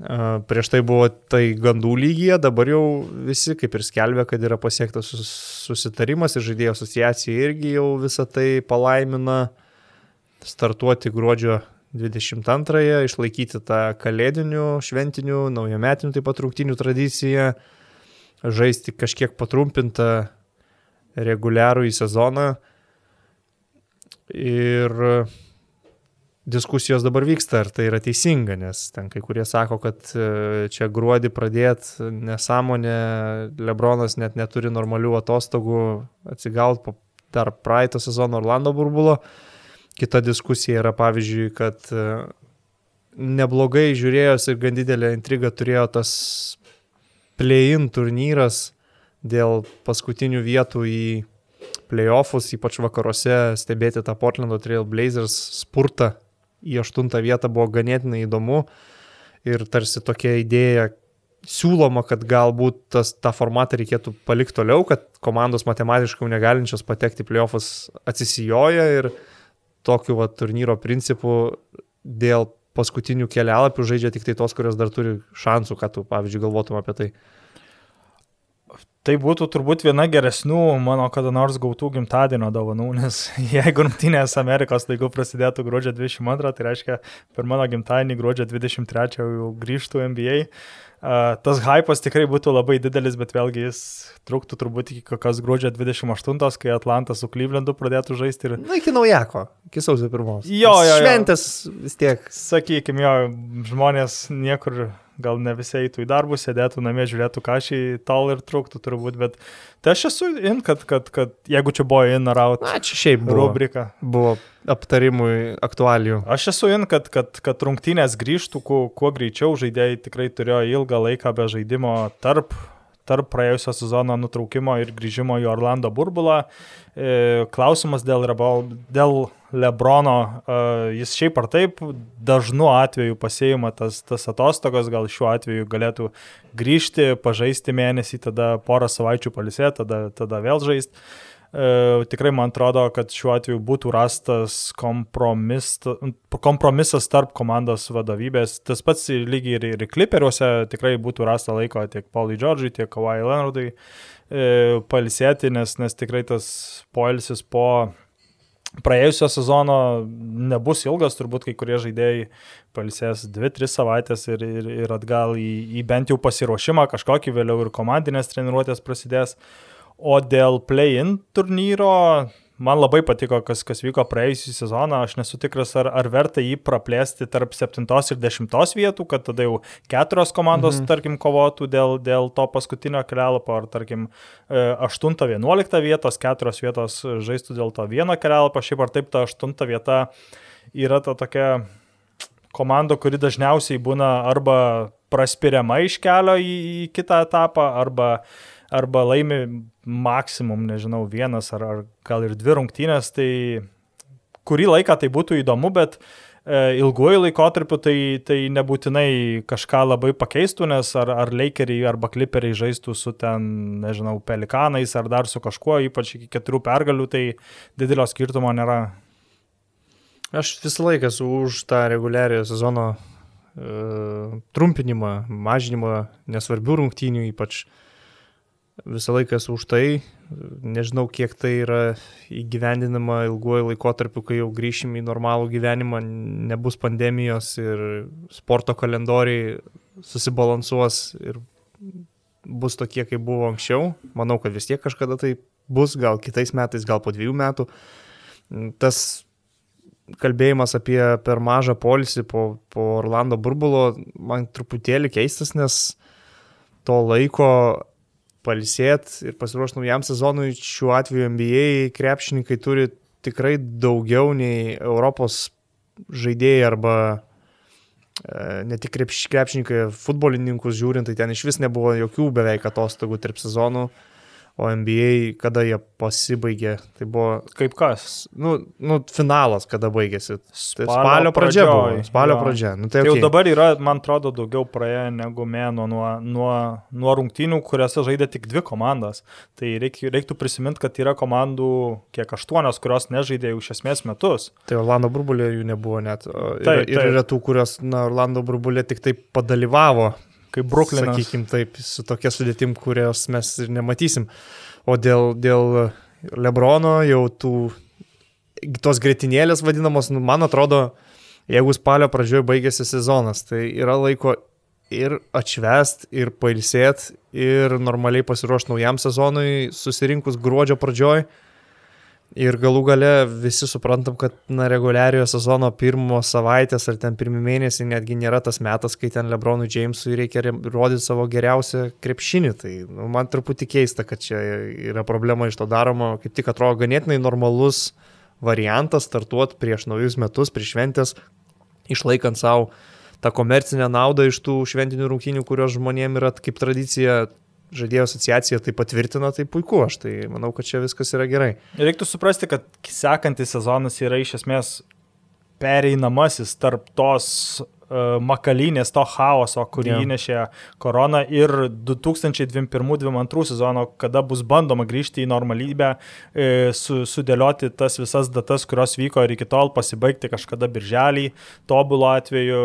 Prieš tai buvo tai gandų lygyje, dabar jau visi kaip ir skelbia, kad yra pasiektas sus- susitarimas ir žaidėjų asociacija irgi jau visą tai palaimina startuoti gruodžio 22-ąją, išlaikyti tą kalėdinių, šventinių, naujametinių taip pat rungtinių tradiciją, žaisti kažkiek patrumpintą reguliarų į sezoną. Ir diskusijos dabar vyksta, ar tai yra teisinga, nes ten kai kurie sako, kad e, čia gruodį pradėt nesąmonė, Lebronas net neturi normalių atostogų atsigauti po dar praeito sezono Orlando burbulo. Kita diskusija yra pavyzdžiui, kad e, neblogai žiūrėjosi ir gan didelę intrigą turėjo tas play-in turnyras dėl paskutinių vietų į playoffus, ypač vakaruose, stebėti tą Portlando Trail Blazers spurtą į aštuntą vietą buvo ganėtinai įdomu ir tarsi tokia idėja siūloma, kad galbūt tas, tą formatą reikėtų palikti toliau, kad komandos matematiškai negalinčios patekti playoffus atsisijoja ir tokiu va, turnyro principu dėl paskutinių kelialapių žaidžia tik tai tos, kurios dar turi šansų, kad tu, pavyzdžiui, galvotum apie tai. Tai būtų turbūt viena geresnių mano kada nors gautų gimtadienio dovanų, nes jeigu rungtynės Amerikos laiku prasidėtų gruodžio 22, tai reiškia per mano gimtadienį gruodžio 23 jau grįžtų NBA. Uh, tas hypas tikrai būtų labai didelis, bet vėlgi jis truktų turbūt iki kokios gruodžio 28, kai Atlantas su Klyvlendu pradėtų žaisti ir Na, iki naujako, iki sausio pirmos. Jo, jo, jo. Šventės vis tiek. sakykime, jo, žmonės niekur gal ne visi eitų į darbus, sėdėtų namie, žiūrėtų kažkai, tol ir truktų turbūt, bet tai aš esu in, kad, kad, kad jeigu čia buvo in ar out Na, čia šiaip buvo, rubrika. buvo aptarimui aktualijų. Aš esu in, kad, kad, kad rungtynės grįžtų kuo, kuo greičiau, žaidėjai tikrai turėjo ilgą laiką be žaidimo tarp, tarp praėjusio sezono nutraukimo ir grįžimo į Orlando burbulą. E, Klausimas dėl, dėl Lebrono, jis šiaip ar taip dažnu atveju pasėjima tas, tas atostogos, gal šiuo atveju galėtų grįžti, pažaisti mėnesį, tada porą savaičių palisėti, tada, tada vėl žaisti. E, tikrai man atrodo, kad šiuo atveju būtų rastas kompromis, kompromisas tarp komandos vadovybės. Tas pats lygiai ir, ir kliperiuose tikrai būtų rasta laiko tiek Paului Džordžiui, tiek Kawhi Leonardui e, palisėti, nes, nes tikrai tas poilsis po praėjusio sezono nebus ilgas, turbūt kai kurie žaidėjai palisės 2-3 savaitės ir, ir, ir atgal į, į bent jau pasiruošimą kažkokį, vėliau ir komandinės treniruotės prasidės. O dėl play-in turnyro, man labai patiko, kas, kas vyko praėjusią sezoną, aš nesu tikras, ar, ar verta jį praplėsti tarp 7 ir 10 vietų, kad tada jau keturios komandos, mhm. tarkim, kovotų dėl, dėl to paskutinio kelialapio, ar tarkim 8-11 vietos, keturios vietos žaistų dėl to vieno kelialapio, šiaip ar taip ta 8 vieta yra ta tokia komanda, kuri dažniausiai būna arba praspiriama iš kelio į, į kitą etapą, arba arba laimi maksimum, nežinau, vienas ar, ar gal ir dvi rungtynės, tai kurį laiką tai būtų įdomu, bet e, ilguoju laikotarpiu tai, tai nebūtinai kažką labai pakeistų, nes ar, ar Lakeriai arba Clipperiai žaistų su ten, nežinau, pelikanais ar dar su kažkuo, ypač iki keturių pergalių, tai didelio skirtumo nėra. Aš visą laiką esu už tą reguliariojo sezono e, trumpinimą, mažinimą nesvarbių rungtynių, ypač visą laiką esu už tai. Nežinau, kiek tai yra įgyvendinama ilguoju laikotarpiu, kai jau grįšim į normalų gyvenimą, nebus pandemijos ir sporto kalendoriai susibalansuos ir bus tokie, kaip buvo anksčiau. Manau, kad vis tiek kažkada tai bus, gal kitais metais, gal po dviejų metų. Tas kalbėjimas apie per mažą polisį po, po Orlando burbulo man truputėlį keistas, nes to laiko palisėti ir pasiruošti naujam sezonui šiuo atveju NBA krepšininkai turi tikrai daugiau nei Europos žaidėjai arba e, ne tik krepšininkai, futbolininkus žiūrint, tai ten iš vis nebuvo jokių beveik atostogų tarp sezonų. O NBA, kada jie pasibaigė, tai buvo, Kaip kas? nu, nu finalas, kada baigėsi. Tai Spalio spalio pradžia buvo. pradžioj, Spalio jo. pradžia. Nu, tai Tai jau okay. dabar yra, man atrodo, daugiau praėję negu mėnuo nuo, nuo, nuo rungtynių, kuriuose žaidė tik dvi komandas. Tai reik, reiktų prisiminti, kad yra komandų kiek aštuonios, kurios nežaidė jau iš esmės metus. Tai Orlando burbulė jų nebuvo net. Taip, ir taip. yra tų, kurios, na, Orlando burbulė tik taip padalyvavo. Kaip Bruklinas. Sakykime taip, su tokia sudėtim, kurios mes ir nematysim. O dėl, dėl Lebrono jau tų, tos gretinėlės vadinamos, nu, man atrodo, jeigu spalio pradžioje baigėsi sezonas, tai yra laiko ir atšvest, ir pailsėt, ir normaliai pasiruošti naujam sezonui, susirinkus gruodžio pradžioj. Ir galų gale visi suprantam, kad na, reguliariojo sezono pirmos savaitės ar ten pirmie mėnesiai netgi nėra tas metas, kai ten Lebronui Jamesui reikia re- rodyti savo geriausią krepšinį. Tai nu, man truputį keista, kad čia yra problema iš to daroma. Kaip tik atrodo ganėtinai normalus variantas startuoti prieš naujus metus, prieš šventės, išlaikant savo tą komercinę naudą iš tų šventinių rungtynių, kurios žmonėms yra kaip tradicija. Žaidėjo asociacija tai patvirtina, tai puiku, aš tai manau, kad čia viskas yra gerai. Reiktų suprasti, kad sekantis sezonas yra iš esmės pereinamasis tarp tos makalynės, to chaoso, kurį yeah. įnešė korona ir 2021-2022 sezono, kada bus bandoma grįžti į normalybę, e, su, sudėlioti tas visas datas, kurios vyko ir iki tol pasibaigti kažkada birželį, tobulo atveju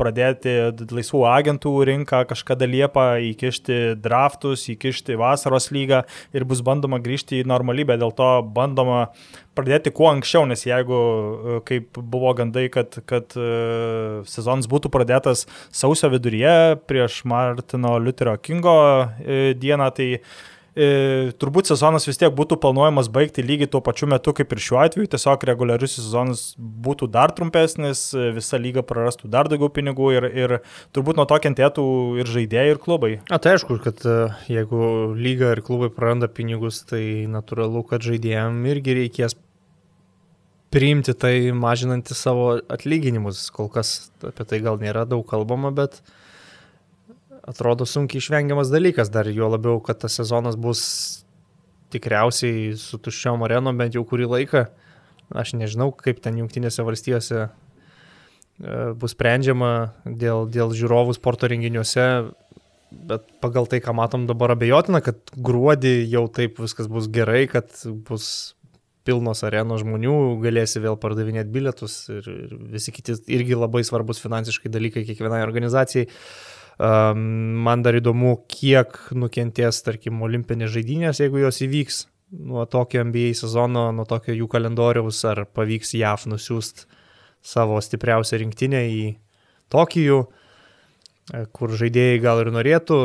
pradėti laisvų agentų rinką, kažkada liepą įkišti draftus, įkišti vasaros lygą ir bus bandoma grįžti į normalybę, dėl to bandoma pradėti kuo anksčiau, nes jeigu, e, kaip buvo gandai, kad, kad e, sezonas būtų pradėtas sausio viduryje prieš Martino Liuterio Kingo e, dieną, tai turbūt sezonas vis tiek būtų planuojamas baigti lygiai tuo pačiu metu kaip ir šiuo atveju, tiesiog reguliarius sezonas būtų dar trumpesnis, visa lyga prarastų dar daugiau pinigų ir, ir turbūt nuo to kentėtų ir žaidėjai, ir klubai. A, tai aišku, kad jeigu lyga ir klubai praranda pinigus, tai natūralu, kad žaidėjim irgi reikės priimti tai mažinantį savo atlyginimus. Kol kas apie tai gal nėra daug kalbama, bet atrodo sunkiai išvengiamas dalykas, dar jo labiau, kad tas sezonas bus tikriausiai su tuščiom arenom bent jau kurį laiką. Aš nežinau, kaip ten jungtinėse valstijose e, bus sprendžiama dėl, dėl žiūrovų sporto renginiuose, bet pagal tai, ką matom dabar abejotina, kad gruodį jau taip viskas bus gerai, kad bus pilnos arenos žmonių, galėsi vėl pardavinėti bilietus ir, ir visi kiti irgi labai svarbus finansiškai dalykai kiekvienai organizacijai. Um, man dar įdomu, kiek nukentės, tarkim, olimpinės žaidynės, jeigu jos įvyks nuo tokio NBA sezono, nuo tokio jų kalendoriaus, ar pavyks JAF nusiųsti savo stipriausią rinktinę į Tokijų, e, kur žaidėjai gal ir norėtų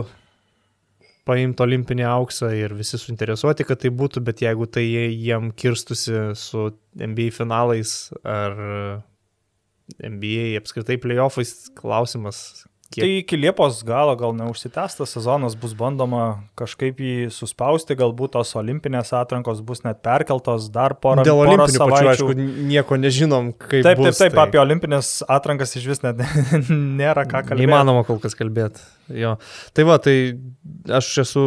paimti olimpinį auksą ir visi suinteresuoti, kad tai būtų, bet jeigu tai jiem kirstusi su NBA finalais ar NBA apskritai playoffais, klausimas. Kiek? Tai iki Liepos galo gal neužsitęstas sezonas bus bandoma kažkaip jį suspausti, galbūt tos olimpinės atrankos bus net perkeltos dar porą Dėl porą olimpinių pačių, aišku, nieko nežinom, kaip Taip, bus, taip, taip, tai... apie olimpinės atrankas iš vis net nėra ką kalbėti. Neįmanoma kol kas kalbėti. Jo. Tai va, tai aš esu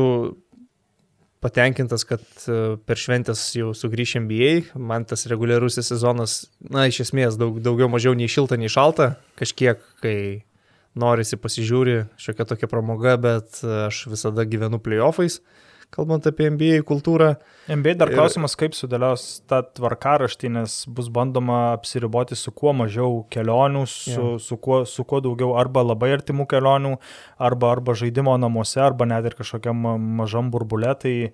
patenkintas, kad e, per šventęs jau sugrįš NBA, man tas reguliarusis sezonas, na, iš esmės daug, daugiau mažiau nei šilta, nei šalta, kažkiek, kai norisi pasižiūri, šiokia tokia pramoga, bet aš visada gyvenu playoffais, kalbant apie NBA kultūrą. NBA dar klausimas, kaip sudėlios tą tvarkaraštį, nes bus bandoma apsiriboti su kuo mažiau kelionių, su, Jo. su, kuo, su kuo daugiau arba labai artimų kelionių, arba, arba žaidimo namuose, arba net ir kažkokiam ma- mažam burbulė. Tai e,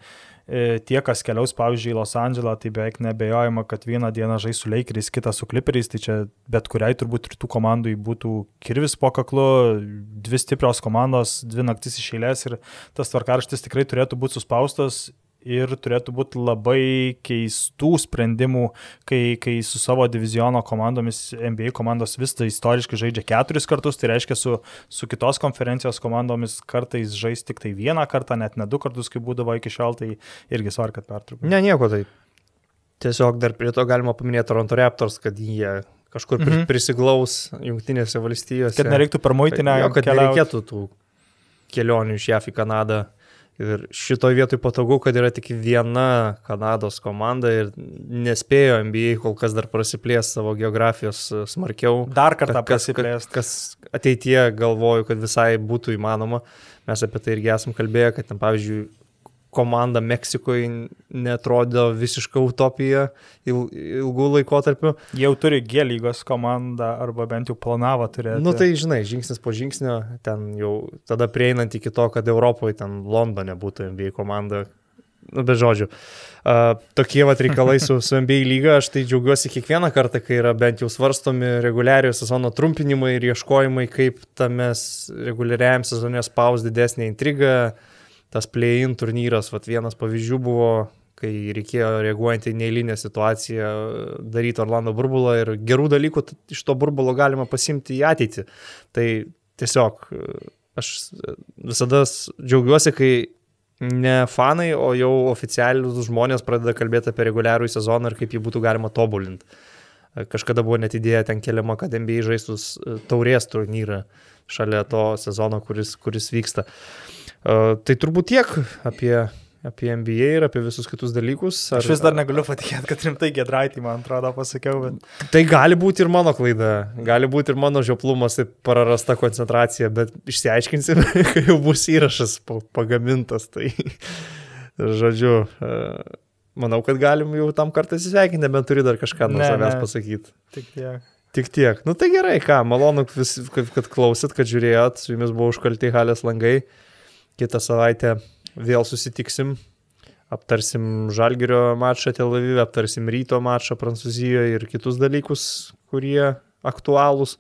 tie, kas keliaus, pavyzdžiui, į Los Andželą, tai beveik nebejojama, kad vieną dieną žais su Lakeriais, kitą su Clipperiais, tai čia bet kuriai turbūt rytų komandai būtų kirvis po kaklu, dvi stiprios komandos, dvi naktis iš eilės ir tas tvarkaraštis tikrai turėtų būti suspaustas ir turėtų būti labai keistų sprendimų, kai, kai su savo diviziono komandomis, NBA komandos vis tai istoriškai žaidžia keturis kartus, tai reiškia su, su kitos konferencijos komandomis kartais žais tik tai vieną kartą, net ne du kartus, kaip būdavo iki šiol, tai irgi svarbu, kad pertraukiu. Ne, nieko tai. Tiesiog dar prie to galima paminėti Toronto Raptors, kad jie kažkur mhm. prisiglaus Junktinėse valstijose. Kad nereiktų per muitinę. Jo, kad nereikėtų tų kelionių iš JAF į Kanadą Ir šitoje vietoje patogu, kad yra tik viena Kanados komanda ir nespėjo NBA kol kas dar prasiplės savo geografijos e, smarkiau. Dar kartą kas, prasiplės. Kas, kas ateityje galvoju, kad visai būtų įmanoma. Mes apie tai irgi esam kalbėję, kad ten, pavyzdžiui, komanda Meksikoje netrodo visiška utopija il, ilgų laikotarpių. Jau turi G lygos komandą arba bent jau planavo turėti. Nu tai žinai, žingsnis po žingsnio, ten jau tada prieinant iki to, kad Europoje ten Londone būtų NBA komanda. Nu, be žodžių. Uh, tokie vat reikalai su, su NBA lyga, aš tai džiaugiuosi kiekvieną kartą, kai yra bent jau svarstomi reguliariojo sezono trumpinimai ir ieškojimai, kaip tame reguliariajam sezone spaus didesnė intriga, uh, tas play-in turnyras, vat, vienas pavyzdžių buvo, kai reikėjo reaguojant į neįlinę situaciją daryti Orlando burbulą ir gerų dalykų iš to burbulo galima pasimti į ateitį. Tai tiesiog aš visada džiaugiuosi, kai ne fanai, o jau oficialius žmonės pradeda kalbėti apie reguliarų sezoną ir kaip jį būtų galima tobulinti. Kažkada buvo net idėja ten keliama, kad NBA žaistus taurės turnyrą šalia to sezono, kuris, kuris vyksta. Uh, Tai turbūt tiek apie, apie NBA ir apie visus kitus dalykus. Ar, Aš vis dar negaliu patikėti, kad rimtai gedraitį, man atrodo, pasakiau. Bet... Tai gali būti ir mano klaida, gali būti ir mano žioplumas, tai prarasta koncentracija, bet išsiaiškinsim, kai jau bus įrašas pagamintas. Tai, žodžiu, manau, kad galim jau tam kartą įsisveikinti, nebent turi dar kažką nuo savęs pasakyti. Tik tiek. Tik tiek. Nu tai gerai, ką, malonu, vis, kad, kad klausit, kad žiūrėjot, su jumis buvo užkalti halės langai. Kitą savaitę vėl susitiksim, aptarsim Žalgirio mačą Tel Avive, aptarsim ryto mačą Prancūzijoje ir kitus dalykus, kurie aktualūs.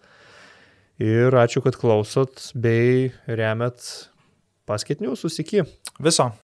Ir ačiū, kad klausot bei remet paskitinius, susiki. Viso.